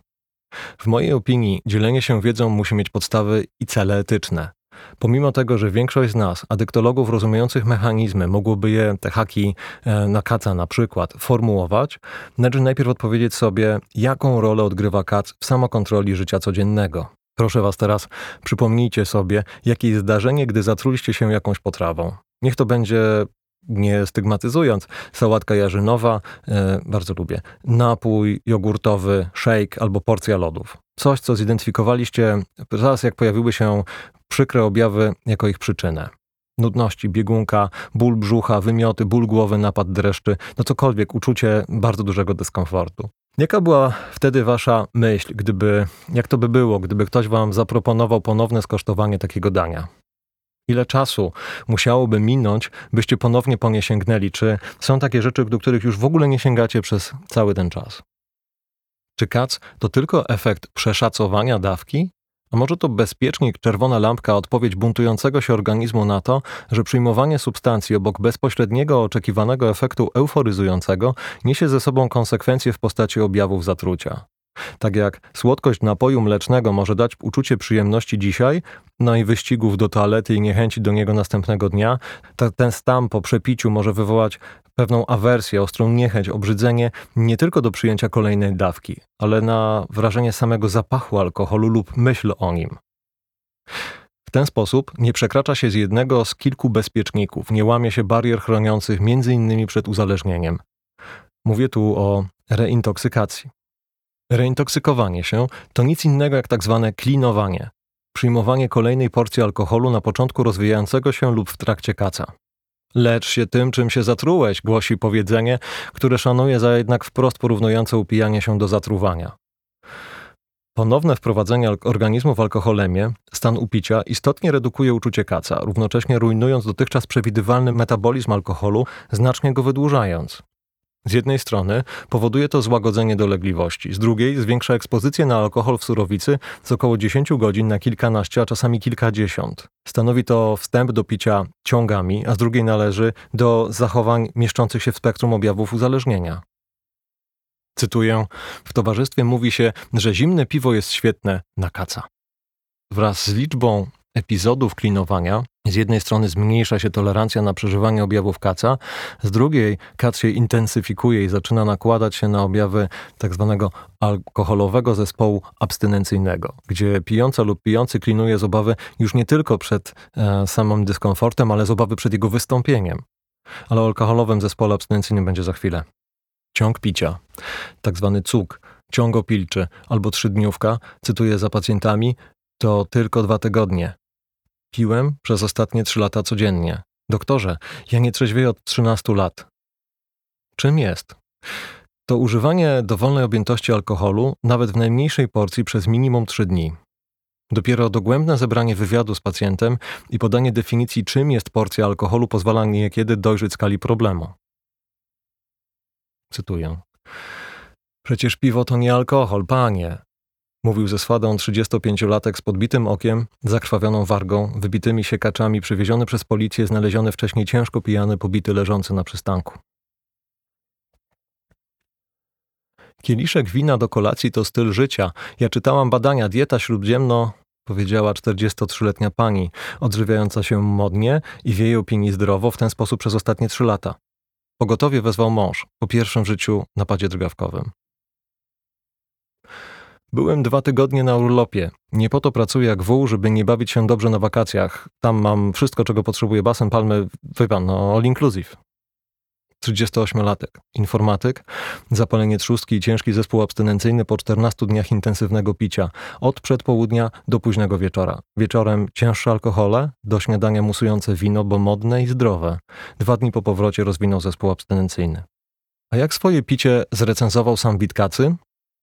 W mojej opinii dzielenie się wiedzą musi mieć podstawy i cele etyczne. Pomimo tego, że większość z nas, adyktologów rozumiejących mechanizmy, mogłoby je, te haki e, na kaca na przykład, formułować, należy najpierw odpowiedzieć sobie, jaką rolę odgrywa kac w samokontroli życia codziennego. Proszę Was teraz, przypomnijcie sobie, jakie jest zdarzenie, gdy zatruliście się jakąś potrawą. Niech to będzie nie stygmatyzując, sałatka jarzynowa, e, bardzo lubię, napój jogurtowy, shake albo porcja lodów. Coś, co zidentyfikowaliście zaraz jak pojawiły się przykre objawy jako ich przyczynę. nudności, biegunka, ból brzucha, wymioty, ból głowy, napad dreszczy, no cokolwiek, uczucie bardzo dużego dyskomfortu. Jaka była wtedy wasza myśl, gdyby, jak to by było, gdyby ktoś wam zaproponował ponowne skosztowanie takiego dania? Ile czasu musiałoby minąć, byście ponownie po nie sięgnęli? Czy są takie rzeczy, do których już w ogóle nie sięgacie przez cały ten czas? Czy kac to tylko efekt przeszacowania dawki? A może to bezpiecznik, czerwona lampka, odpowiedź buntującego się organizmu na to, że przyjmowanie substancji obok bezpośredniego oczekiwanego efektu euforyzującego niesie ze sobą konsekwencje w postaci objawów zatrucia. Tak jak słodkość napoju mlecznego może dać uczucie przyjemności dzisiaj, no i wyścigów do toalety i niechęci do niego następnego dnia, ten stan po przepiciu może wywołać pewną awersję, ostrą niechęć, obrzydzenie nie tylko do przyjęcia kolejnej dawki, ale na wrażenie samego zapachu alkoholu lub myśl o nim. W ten sposób nie przekracza się z jednego z kilku bezpieczników, nie łamie się barier chroniących innymi przed uzależnieniem. Mówię tu o reintoksykacji. Reintoksykowanie się to nic innego jak tak zwane klinowanie, przyjmowanie kolejnej porcji alkoholu na początku rozwijającego się lub w trakcie kaca. Lecz się tym, czym się zatrułeś, głosi powiedzenie, które szanuje za jednak wprost porównujące upijanie się do zatruwania. Ponowne wprowadzenie organizmu w alkoholemię, stan upicia, istotnie redukuje uczucie kaca, równocześnie rujnując dotychczas przewidywalny metabolizm alkoholu, znacznie go wydłużając. Z jednej strony powoduje to złagodzenie dolegliwości, z drugiej zwiększa ekspozycję na alkohol w surowicy z około 10 godzin na kilkanaście, a czasami kilkadziesiąt. Stanowi to wstęp do picia ciągami, a z drugiej należy do zachowań mieszczących się w spektrum objawów uzależnienia. Cytuję: W towarzystwie mówi się, że zimne piwo jest świetne na kaca. Wraz z liczbą epizodów klinowania, z jednej strony zmniejsza się tolerancja na przeżywanie objawów kaca, z drugiej kac się intensyfikuje i zaczyna nakładać się na objawy tak zwanego alkoholowego zespołu abstynencyjnego, gdzie pijąca lub pijący klinuje z obawy już nie tylko przed e, samym dyskomfortem, ale z obawy przed jego wystąpieniem. Ale o alkoholowym zespole abstynencyjnym będzie za chwilę. Ciąg picia, tak zwany cuk, ciąg opilczy albo trzydniówka, cytuję za pacjentami, to tylko dwa tygodnie, Piłem przez ostatnie trzy lata codziennie. Doktorze, ja nie trzeźwieję od 13 lat. Czym jest? To używanie dowolnej objętości alkoholu, nawet w najmniejszej porcji, przez minimum 3 dni. Dopiero dogłębne zebranie wywiadu z pacjentem i podanie definicji, czym jest porcja alkoholu, pozwala niekiedy dojrzeć skali problemu. Cytuję. Przecież piwo to nie alkohol, panie. Mówił ze swadą 35-latek z podbitym okiem, zakrwawioną wargą, wybitymi siekaczami, przywieziony przez policję, znaleziony wcześniej ciężko pijany, pobity, leżący na przystanku. Kieliszek wina do kolacji to styl życia. Ja czytałam badania, dieta śródziemno, powiedziała 43-letnia pani, odżywiająca się modnie i w jej opinii zdrowo w ten sposób przez ostatnie trzy lata. Pogotowie wezwał mąż po pierwszym życiu napadzie drgawkowym. Byłem dwa tygodnie na urlopie. Nie po to pracuję jak wół, żeby nie bawić się dobrze na wakacjach. Tam mam wszystko, czego potrzebuję. Basen, palmy, wypan, no all inclusive. 38-latek, informatyk, zapalenie trzustki i ciężki zespół abstynencyjny po 14 dniach intensywnego picia, od przedpołudnia do późnego wieczora. Wieczorem cięższe alkohole, do śniadania musujące wino, bo modne i zdrowe. Dwa dni po powrocie rozwinął zespół abstynencyjny. A jak swoje picie zrecenzował sam Witkacy?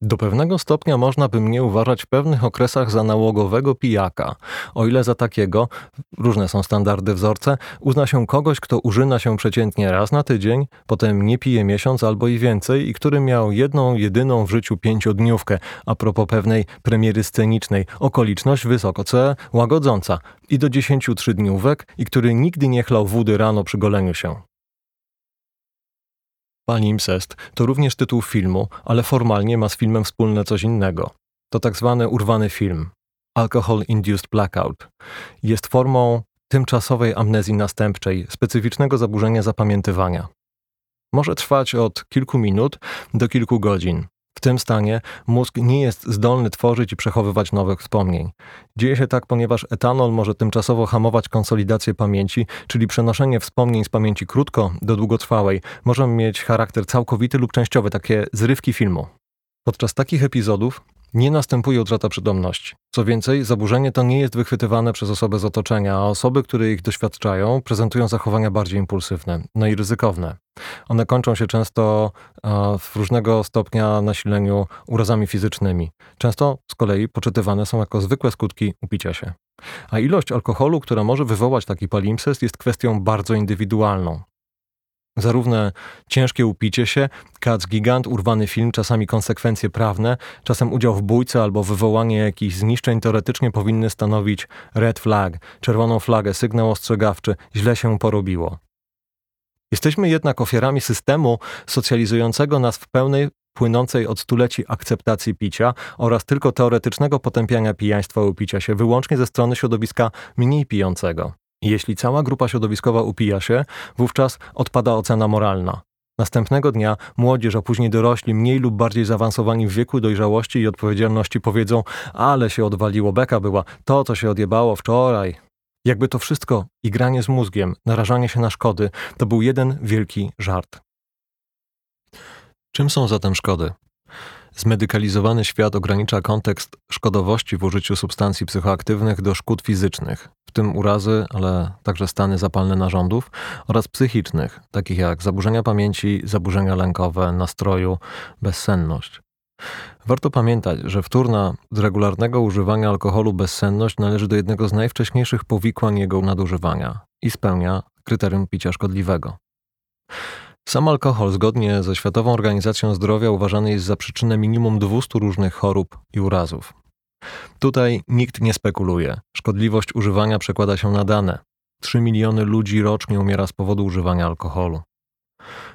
Do pewnego stopnia można by mnie uważać w pewnych okresach za nałogowego pijaka, o ile za takiego, różne są standardy wzorce, uzna się kogoś, kto użyna się przeciętnie raz na tydzień, potem nie pije miesiąc albo i więcej i który miał jedną, jedyną w życiu pięciodniówkę, a propos pewnej premiery scenicznej, okoliczność wysoko C łagodząca. I do dziesięciu trzydniówek i który nigdy nie chlał wody rano przy goleniu się. Palimpsest to również tytuł filmu, ale formalnie ma z filmem wspólne coś innego. To tak zwany urwany film. Alcohol-induced blackout. Jest formą tymczasowej amnezji następczej, specyficznego zaburzenia zapamiętywania. Może trwać od kilku minut do kilku godzin. Tym stanie mózg nie jest zdolny tworzyć i przechowywać nowych wspomnień. Dzieje się tak, ponieważ etanol może tymczasowo hamować konsolidację pamięci, czyli przenoszenie wspomnień z pamięci krótko do długotrwałej może mieć charakter całkowity lub częściowy, takie zrywki filmu. Podczas takich epizodów nie następuje utrata przytomności. Co więcej, zaburzenie to nie jest wychwytywane przez osoby z otoczenia, a osoby, które ich doświadczają, prezentują zachowania bardziej impulsywne, no i ryzykowne. One kończą się często w różnego stopnia nasileniu urazami fizycznymi. Często z kolei poczytywane są jako zwykłe skutki upicia się. A ilość alkoholu, która może wywołać taki palimpsest, jest kwestią bardzo indywidualną. Zarówno ciężkie upicie się, kac gigant, urwany film, czasami konsekwencje prawne, czasem udział w bójce albo wywołanie jakichś zniszczeń teoretycznie powinny stanowić red flag, czerwoną flagę, sygnał ostrzegawczy, źle się porobiło. Jesteśmy jednak ofiarami systemu socjalizującego nas w pełnej płynącej od stuleci akceptacji picia oraz tylko teoretycznego potępiania pijaństwa i upicia się wyłącznie ze strony środowiska mniej pijącego. Jeśli cała grupa środowiskowa upija się, wówczas odpada ocena moralna. Następnego dnia młodzież, a później dorośli, mniej lub bardziej zaawansowani w wieku dojrzałości i odpowiedzialności powiedzą: Ale się odwaliło, beka była, to co się odjebało wczoraj. Jakby to wszystko i granie z mózgiem, narażanie się na szkody, to był jeden wielki żart. Czym są zatem szkody? Zmedykalizowany świat ogranicza kontekst szkodowości w użyciu substancji psychoaktywnych do szkód fizycznych, w tym urazy, ale także stany zapalne narządów, oraz psychicznych, takich jak zaburzenia pamięci, zaburzenia lękowe, nastroju, bezsenność. Warto pamiętać, że wtórna z regularnego używania alkoholu bezsenność należy do jednego z najwcześniejszych powikłań jego nadużywania i spełnia kryterium picia szkodliwego. Sam alkohol, zgodnie ze Światową Organizacją Zdrowia, uważany jest za przyczynę minimum 200 różnych chorób i urazów. Tutaj nikt nie spekuluje. Szkodliwość używania przekłada się na dane. 3 miliony ludzi rocznie umiera z powodu używania alkoholu.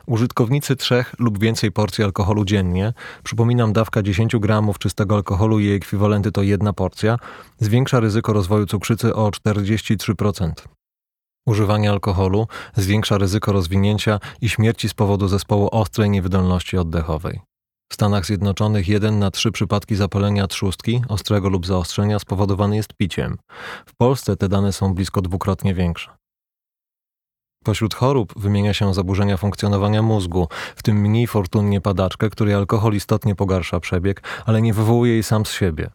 Użytkownicy trzech lub więcej porcji alkoholu dziennie, przypominam dawka 10 gramów czystego alkoholu i jej ekwiwalenty to jedna porcja, zwiększa ryzyko rozwoju cukrzycy o 43%. Używanie alkoholu zwiększa ryzyko rozwinięcia i śmierci z powodu zespołu ostrej niewydolności oddechowej. W Stanach Zjednoczonych 1 na 3 przypadki zapalenia trzustki, ostrego lub zaostrzenia spowodowany jest piciem. W Polsce te dane są blisko dwukrotnie większe. Pośród chorób wymienia się zaburzenia funkcjonowania mózgu, w tym mniej fortunnie padaczkę, której alkohol istotnie pogarsza przebieg, ale nie wywołuje jej sam z siebie.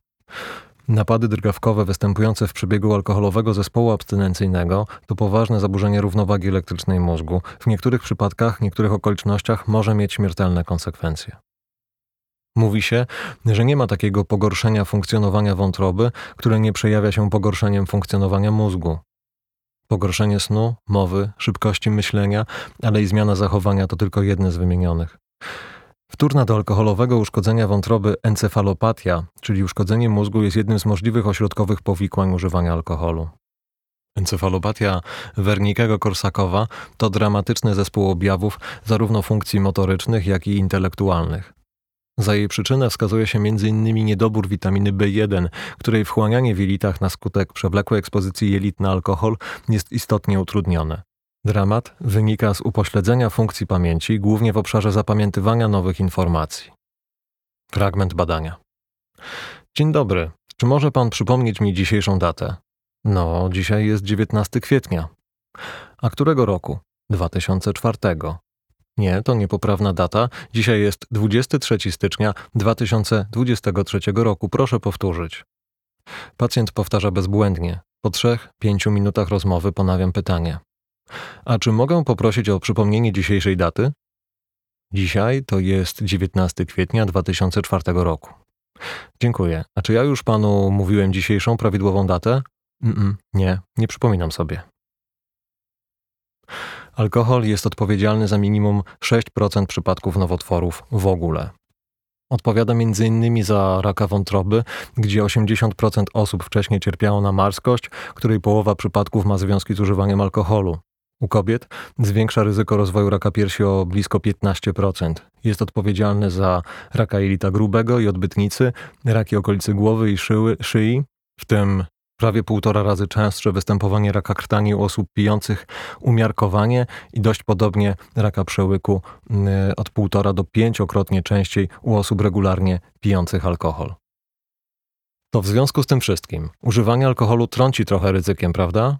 Napady drgawkowe występujące w przebiegu alkoholowego zespołu abstynencyjnego to poważne zaburzenie równowagi elektrycznej mózgu. W niektórych przypadkach, niektórych okolicznościach może mieć śmiertelne konsekwencje. Mówi się, że nie ma takiego pogorszenia funkcjonowania wątroby, które nie przejawia się pogorszeniem funkcjonowania mózgu. Pogorszenie snu, mowy, szybkości myślenia, ale i zmiana zachowania to tylko jedne z wymienionych. Wtórna do alkoholowego uszkodzenia wątroby encefalopatia, czyli uszkodzenie mózgu, jest jednym z możliwych ośrodkowych powikłań używania alkoholu. Encefalopatia Wernickiego-Korsakowa to dramatyczny zespół objawów zarówno funkcji motorycznych, jak i intelektualnych. Za jej przyczynę wskazuje się m.in. niedobór witaminy B1, której wchłanianie w jelitach na skutek przewlekłej ekspozycji jelit na alkohol jest istotnie utrudnione. Dramat wynika z upośledzenia funkcji pamięci, głównie w obszarze zapamiętywania nowych informacji. Fragment badania. Dzień dobry. Czy może pan przypomnieć mi dzisiejszą datę? No, dzisiaj jest 19 kwietnia. A którego roku? 2004. Nie, to niepoprawna data. Dzisiaj jest 23 stycznia 2023 roku. Proszę powtórzyć. Pacjent powtarza bezbłędnie. Po trzech, pięciu minutach rozmowy ponawiam pytanie. A czy mogę poprosić o przypomnienie dzisiejszej daty? Dzisiaj to jest 19 kwietnia 2004 roku. Dziękuję. A czy ja już panu mówiłem dzisiejszą prawidłową datę? Mm-mm, nie, nie przypominam sobie. Alkohol jest odpowiedzialny za minimum 6% przypadków nowotworów w ogóle. Odpowiada m.in. za raka wątroby, gdzie 80% osób wcześniej cierpiało na marskość, której połowa przypadków ma związki z używaniem alkoholu. U kobiet zwiększa ryzyko rozwoju raka piersi o blisko 15%. Jest odpowiedzialny za raka jelita grubego i odbytnicy, raki okolicy głowy i szyły, szyi, w tym prawie półtora razy częstsze występowanie raka krtani u osób pijących umiarkowanie i dość podobnie raka przełyku y, od półtora do pięciokrotnie częściej u osób regularnie pijących alkohol. To w związku z tym wszystkim używanie alkoholu trąci trochę ryzykiem, prawda?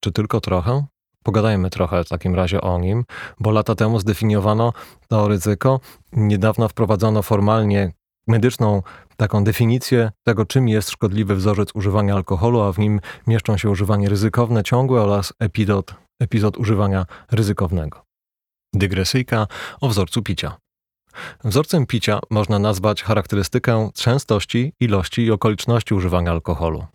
Czy tylko trochę? Pogadajmy trochę w takim razie o nim, bo lata temu zdefiniowano to ryzyko. Niedawno wprowadzono formalnie medyczną taką definicję tego, czym jest szkodliwy wzorzec używania alkoholu, a w nim mieszczą się używanie ryzykowne ciągłe oraz epizod, epizod używania ryzykownego. Dygresyjka o wzorcu picia. Wzorcem picia można nazwać charakterystykę częstości, ilości i okoliczności używania alkoholu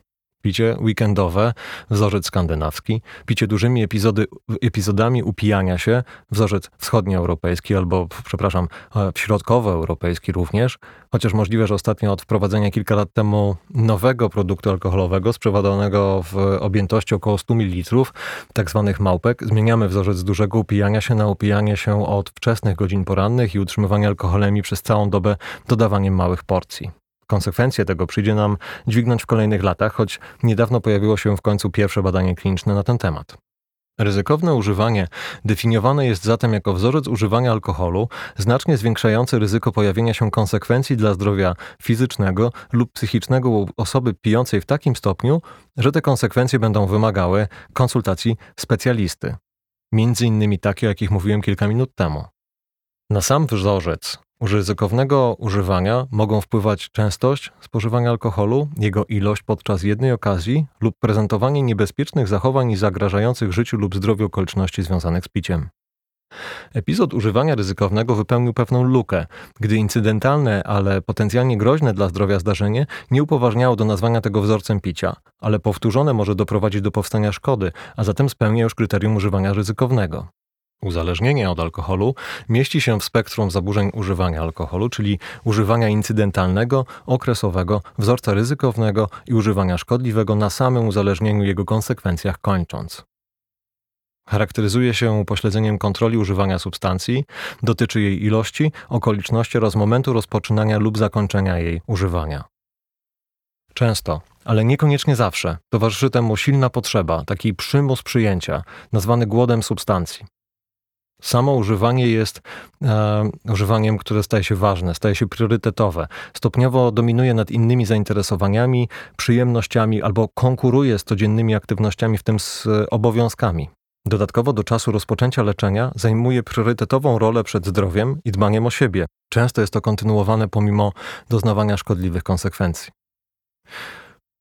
picie weekendowe, wzorzec skandynawski, picie dużymi epizody, epizodami upijania się, wzorzec wschodnioeuropejski albo, przepraszam, e, środkowoeuropejski również, chociaż możliwe, że ostatnio od wprowadzenia kilka lat temu nowego produktu alkoholowego sprzedawanego w objętości około 100 ml, tak zwanych małpek, zmieniamy wzorzec dużego upijania się na upijanie się od wczesnych godzin porannych i utrzymywanie alkoholemi przez całą dobę dodawaniem małych porcji. Konsekwencje tego przyjdzie nam dźwignąć w kolejnych latach, choć niedawno pojawiło się w końcu pierwsze badanie kliniczne na ten temat. Ryzykowne używanie definiowane jest zatem jako wzorzec używania alkoholu znacznie zwiększający ryzyko pojawienia się konsekwencji dla zdrowia fizycznego lub psychicznego u osoby pijącej w takim stopniu, że te konsekwencje będą wymagały konsultacji specjalisty. Między innymi takie, o jakich mówiłem kilka minut temu. Na sam wzorzec ryzykownego używania mogą wpływać częstość spożywania alkoholu, jego ilość podczas jednej okazji lub prezentowanie niebezpiecznych zachowań i zagrażających życiu lub zdrowiu okoliczności związanych z piciem. Epizod używania ryzykownego wypełnił pewną lukę, gdy incydentalne, ale potencjalnie groźne dla zdrowia zdarzenie nie upoważniało do nazwania tego wzorcem picia, ale powtórzone może doprowadzić do powstania szkody, a zatem spełnia już kryterium używania ryzykownego. Uzależnienie od alkoholu mieści się w spektrum zaburzeń używania alkoholu, czyli używania incydentalnego, okresowego, wzorca ryzykownego i używania szkodliwego na samym uzależnieniu jego konsekwencjach kończąc. Charakteryzuje się upośledzeniem kontroli używania substancji, dotyczy jej ilości, okoliczności oraz momentu rozpoczynania lub zakończenia jej używania. Często, ale niekoniecznie zawsze, towarzyszy temu silna potrzeba, taki przymus przyjęcia, nazwany głodem substancji. Samo używanie jest e, używaniem, które staje się ważne, staje się priorytetowe. Stopniowo dominuje nad innymi zainteresowaniami, przyjemnościami albo konkuruje z codziennymi aktywnościami, w tym z obowiązkami. Dodatkowo do czasu rozpoczęcia leczenia zajmuje priorytetową rolę przed zdrowiem i dbaniem o siebie. Często jest to kontynuowane pomimo doznawania szkodliwych konsekwencji.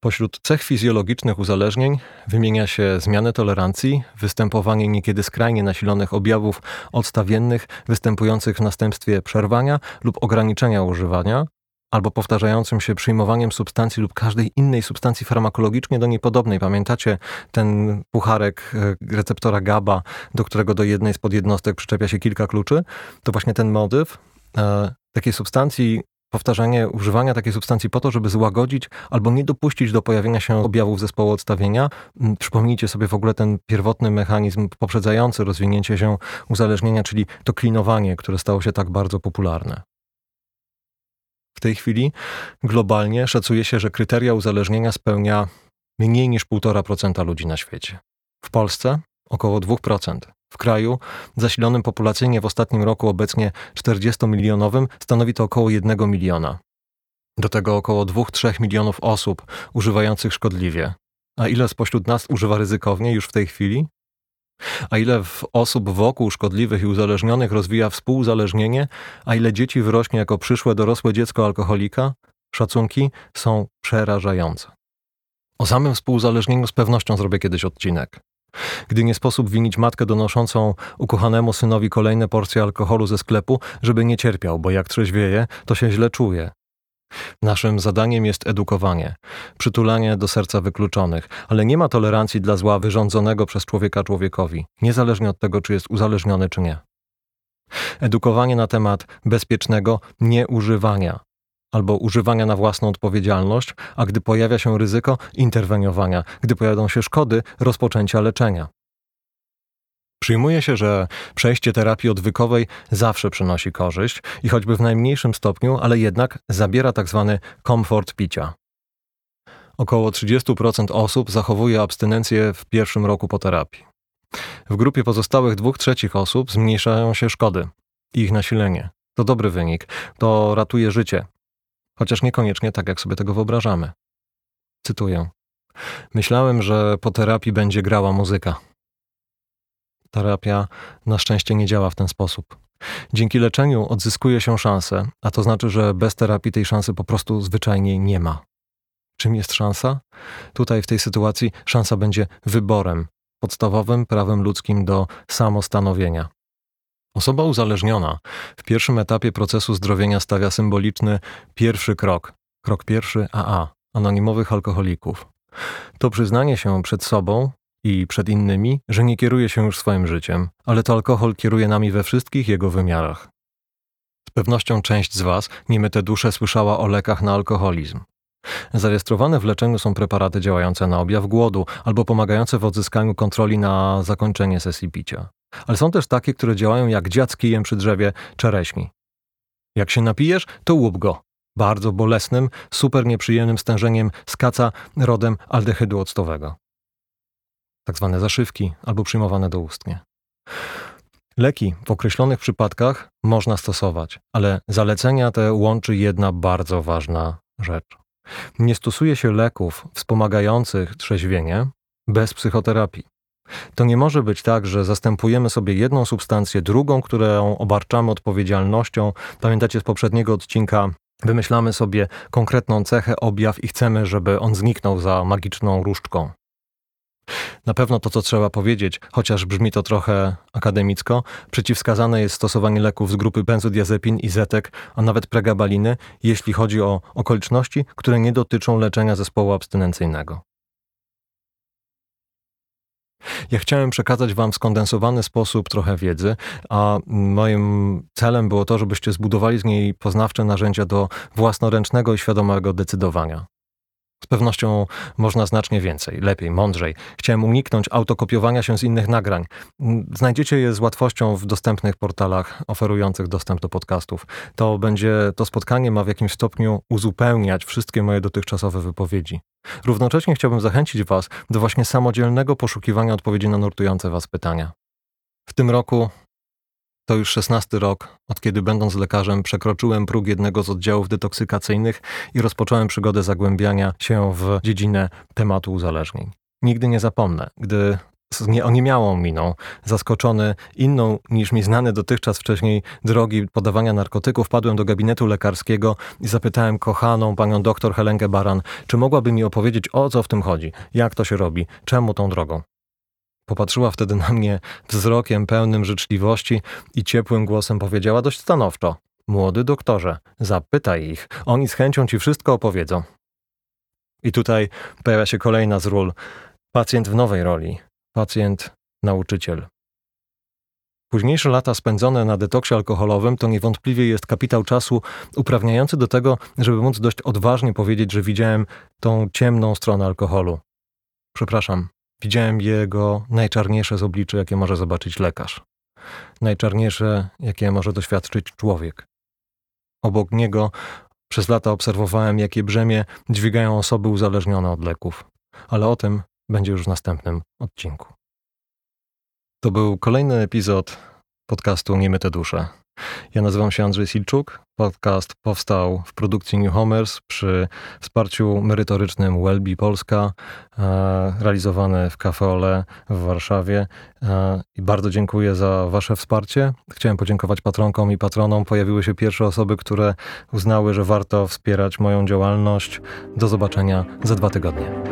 Pośród cech fizjologicznych uzależnień wymienia się zmianę tolerancji, występowanie niekiedy skrajnie nasilonych objawów odstawiennych występujących w następstwie przerwania lub ograniczenia używania, albo powtarzającym się przyjmowaniem substancji lub każdej innej substancji farmakologicznie do niej podobnej. Pamiętacie ten pucharek e, receptora GABA, do którego do jednej z podjednostek przyczepia się kilka kluczy? To właśnie ten motyw e, takiej substancji powtarzanie używania takiej substancji po to, żeby złagodzić albo nie dopuścić do pojawienia się objawów zespołu odstawienia. Mm, przypomnijcie sobie w ogóle ten pierwotny mechanizm poprzedzający rozwinięcie się uzależnienia, czyli to klinowanie, które stało się tak bardzo popularne. W tej chwili globalnie szacuje się, że kryteria uzależnienia spełnia mniej niż 1,5% ludzi na świecie. W Polsce około 2%. W kraju zasilonym populacyjnie w ostatnim roku obecnie 40-milionowym stanowi to około 1 miliona. Do tego około 2-3 milionów osób używających szkodliwie. A ile spośród nas używa ryzykownie już w tej chwili? A ile osób wokół szkodliwych i uzależnionych rozwija współuzależnienie? A ile dzieci wyrośnie jako przyszłe dorosłe dziecko alkoholika? Szacunki są przerażające. O samym współuzależnieniu z pewnością zrobię kiedyś odcinek gdy nie sposób winić matkę donoszącą ukochanemu synowi kolejne porcje alkoholu ze sklepu, żeby nie cierpiał, bo jak trzeźwieje, to się źle czuje. Naszym zadaniem jest edukowanie, przytulanie do serca wykluczonych, ale nie ma tolerancji dla zła wyrządzonego przez człowieka człowiekowi, niezależnie od tego, czy jest uzależniony, czy nie. Edukowanie na temat bezpiecznego nieużywania, albo używania na własną odpowiedzialność, a gdy pojawia się ryzyko interweniowania, gdy pojawią się szkody, rozpoczęcia leczenia. Przyjmuje się, że przejście terapii odwykowej zawsze przynosi korzyść i choćby w najmniejszym stopniu, ale jednak zabiera tzw. Tak komfort picia. Około 30% osób zachowuje abstynencję w pierwszym roku po terapii. W grupie pozostałych dwóch trzecich osób zmniejszają się szkody i ich nasilenie. To dobry wynik, to ratuje życie, chociaż niekoniecznie tak, jak sobie tego wyobrażamy. Cytuję. Myślałem, że po terapii będzie grała muzyka. Terapia na szczęście nie działa w ten sposób. Dzięki leczeniu odzyskuje się szansę, a to znaczy, że bez terapii tej szansy po prostu zwyczajnie nie ma. Czym jest szansa? Tutaj w tej sytuacji szansa będzie wyborem, podstawowym prawem ludzkim do samostanowienia. Osoba uzależniona w pierwszym etapie procesu zdrowienia stawia symboliczny pierwszy krok, krok pierwszy AA, anonimowych alkoholików. To przyznanie się przed sobą i przed innymi, że nie kieruje się już swoim życiem, ale to alkohol kieruje nami we wszystkich jego wymiarach. Z pewnością część z Was, niemyte dusze, słyszała o lekach na alkoholizm. Zarejestrowane w leczeniu są preparaty działające na objaw głodu albo pomagające w odzyskaniu kontroli na zakończenie sesji picia. Ale są też takie, które działają jak dziad z kijem przy drzewie czereśni. Jak się napijesz, to łup go. Bardzo bolesnym, super nieprzyjemnym stężeniem skaca rodem aldehydu octowego. Tak zwane zaszywki albo przyjmowane doustnie. Leki w określonych przypadkach można stosować, ale zalecenia te łączy jedna bardzo ważna rzecz. Nie stosuje się leków wspomagających trzeźwienie bez psychoterapii. To nie może być tak, że zastępujemy sobie jedną substancję drugą, którą obarczamy odpowiedzialnością. Pamiętacie z poprzedniego odcinka Wymyślamy sobie konkretną cechę, objaw i chcemy, żeby on zniknął za magiczną różdżką. Na pewno to, co trzeba powiedzieć, chociaż brzmi to trochę akademicko, przeciwwskazane jest stosowanie leków z grupy benzodiazepin i zetek, a nawet pregabaliny, jeśli chodzi o okoliczności, które nie dotyczą leczenia zespołu abstynencyjnego. Ja chciałem przekazać Wam w skondensowany sposób trochę wiedzy, a moim celem było to, żebyście zbudowali z niej poznawcze narzędzia do własnoręcznego i świadomego decydowania. Z pewnością można znacznie więcej, lepiej, mądrzej. Chciałem uniknąć autokopiowania się z innych nagrań. Znajdziecie je z łatwością w dostępnych portalach oferujących dostęp do podcastów. To będzie, to spotkanie ma w jakimś stopniu uzupełniać wszystkie moje dotychczasowe wypowiedzi. Równocześnie chciałbym zachęcić Was do właśnie samodzielnego poszukiwania odpowiedzi na nurtujące Was pytania. W tym roku to już szesnasty rok, od kiedy będąc lekarzem przekroczyłem próg jednego z oddziałów detoksykacyjnych i rozpocząłem przygodę zagłębiania się w dziedzinę tematu uzależnień. Nigdy nie zapomnę, gdy z nieoniemiałą miną, zaskoczony inną niż mi znane dotychczas wcześniej drogi podawania narkotyków, padłem do gabinetu lekarskiego i zapytałem kochaną panią doktor Helenkę Baran, czy mogłaby mi opowiedzieć o co w tym chodzi, jak to się robi, czemu tą drogą. Popatrzyła wtedy na mnie wzrokiem pełnym życzliwości i ciepłym głosem powiedziała dość stanowczo: Młody doktorze, zapytaj ich, oni z chęcią ci wszystko opowiedzą. I tutaj pojawia się kolejna z ról. Pacjent w nowej roli, pacjent nauczyciel. Późniejsze lata spędzone na detoksie alkoholowym to niewątpliwie jest kapitał czasu uprawniający do tego, żeby móc dość odważnie powiedzieć, że widziałem tą ciemną stronę alkoholu. Przepraszam, Widziałem jego najczarniejsze z obliczy, jakie może zobaczyć lekarz. Najczarniejsze, jakie może doświadczyć człowiek. Obok niego przez lata obserwowałem, jakie brzemię dźwigają osoby uzależnione od leków. Ale o tym będzie już w następnym odcinku. To był kolejny epizod podcastu Niemyte Dusze. Ja nazywam się Andrzej Silczuk. Podcast powstał w produkcji New Homers przy wsparciu merytorycznym Welby Polska, e, realizowany w Cafe w Warszawie. E, I bardzo dziękuję za Wasze wsparcie. Chciałem podziękować patronkom i patronom. Pojawiły się pierwsze osoby, które uznały, że warto wspierać moją działalność. Do zobaczenia za dwa tygodnie.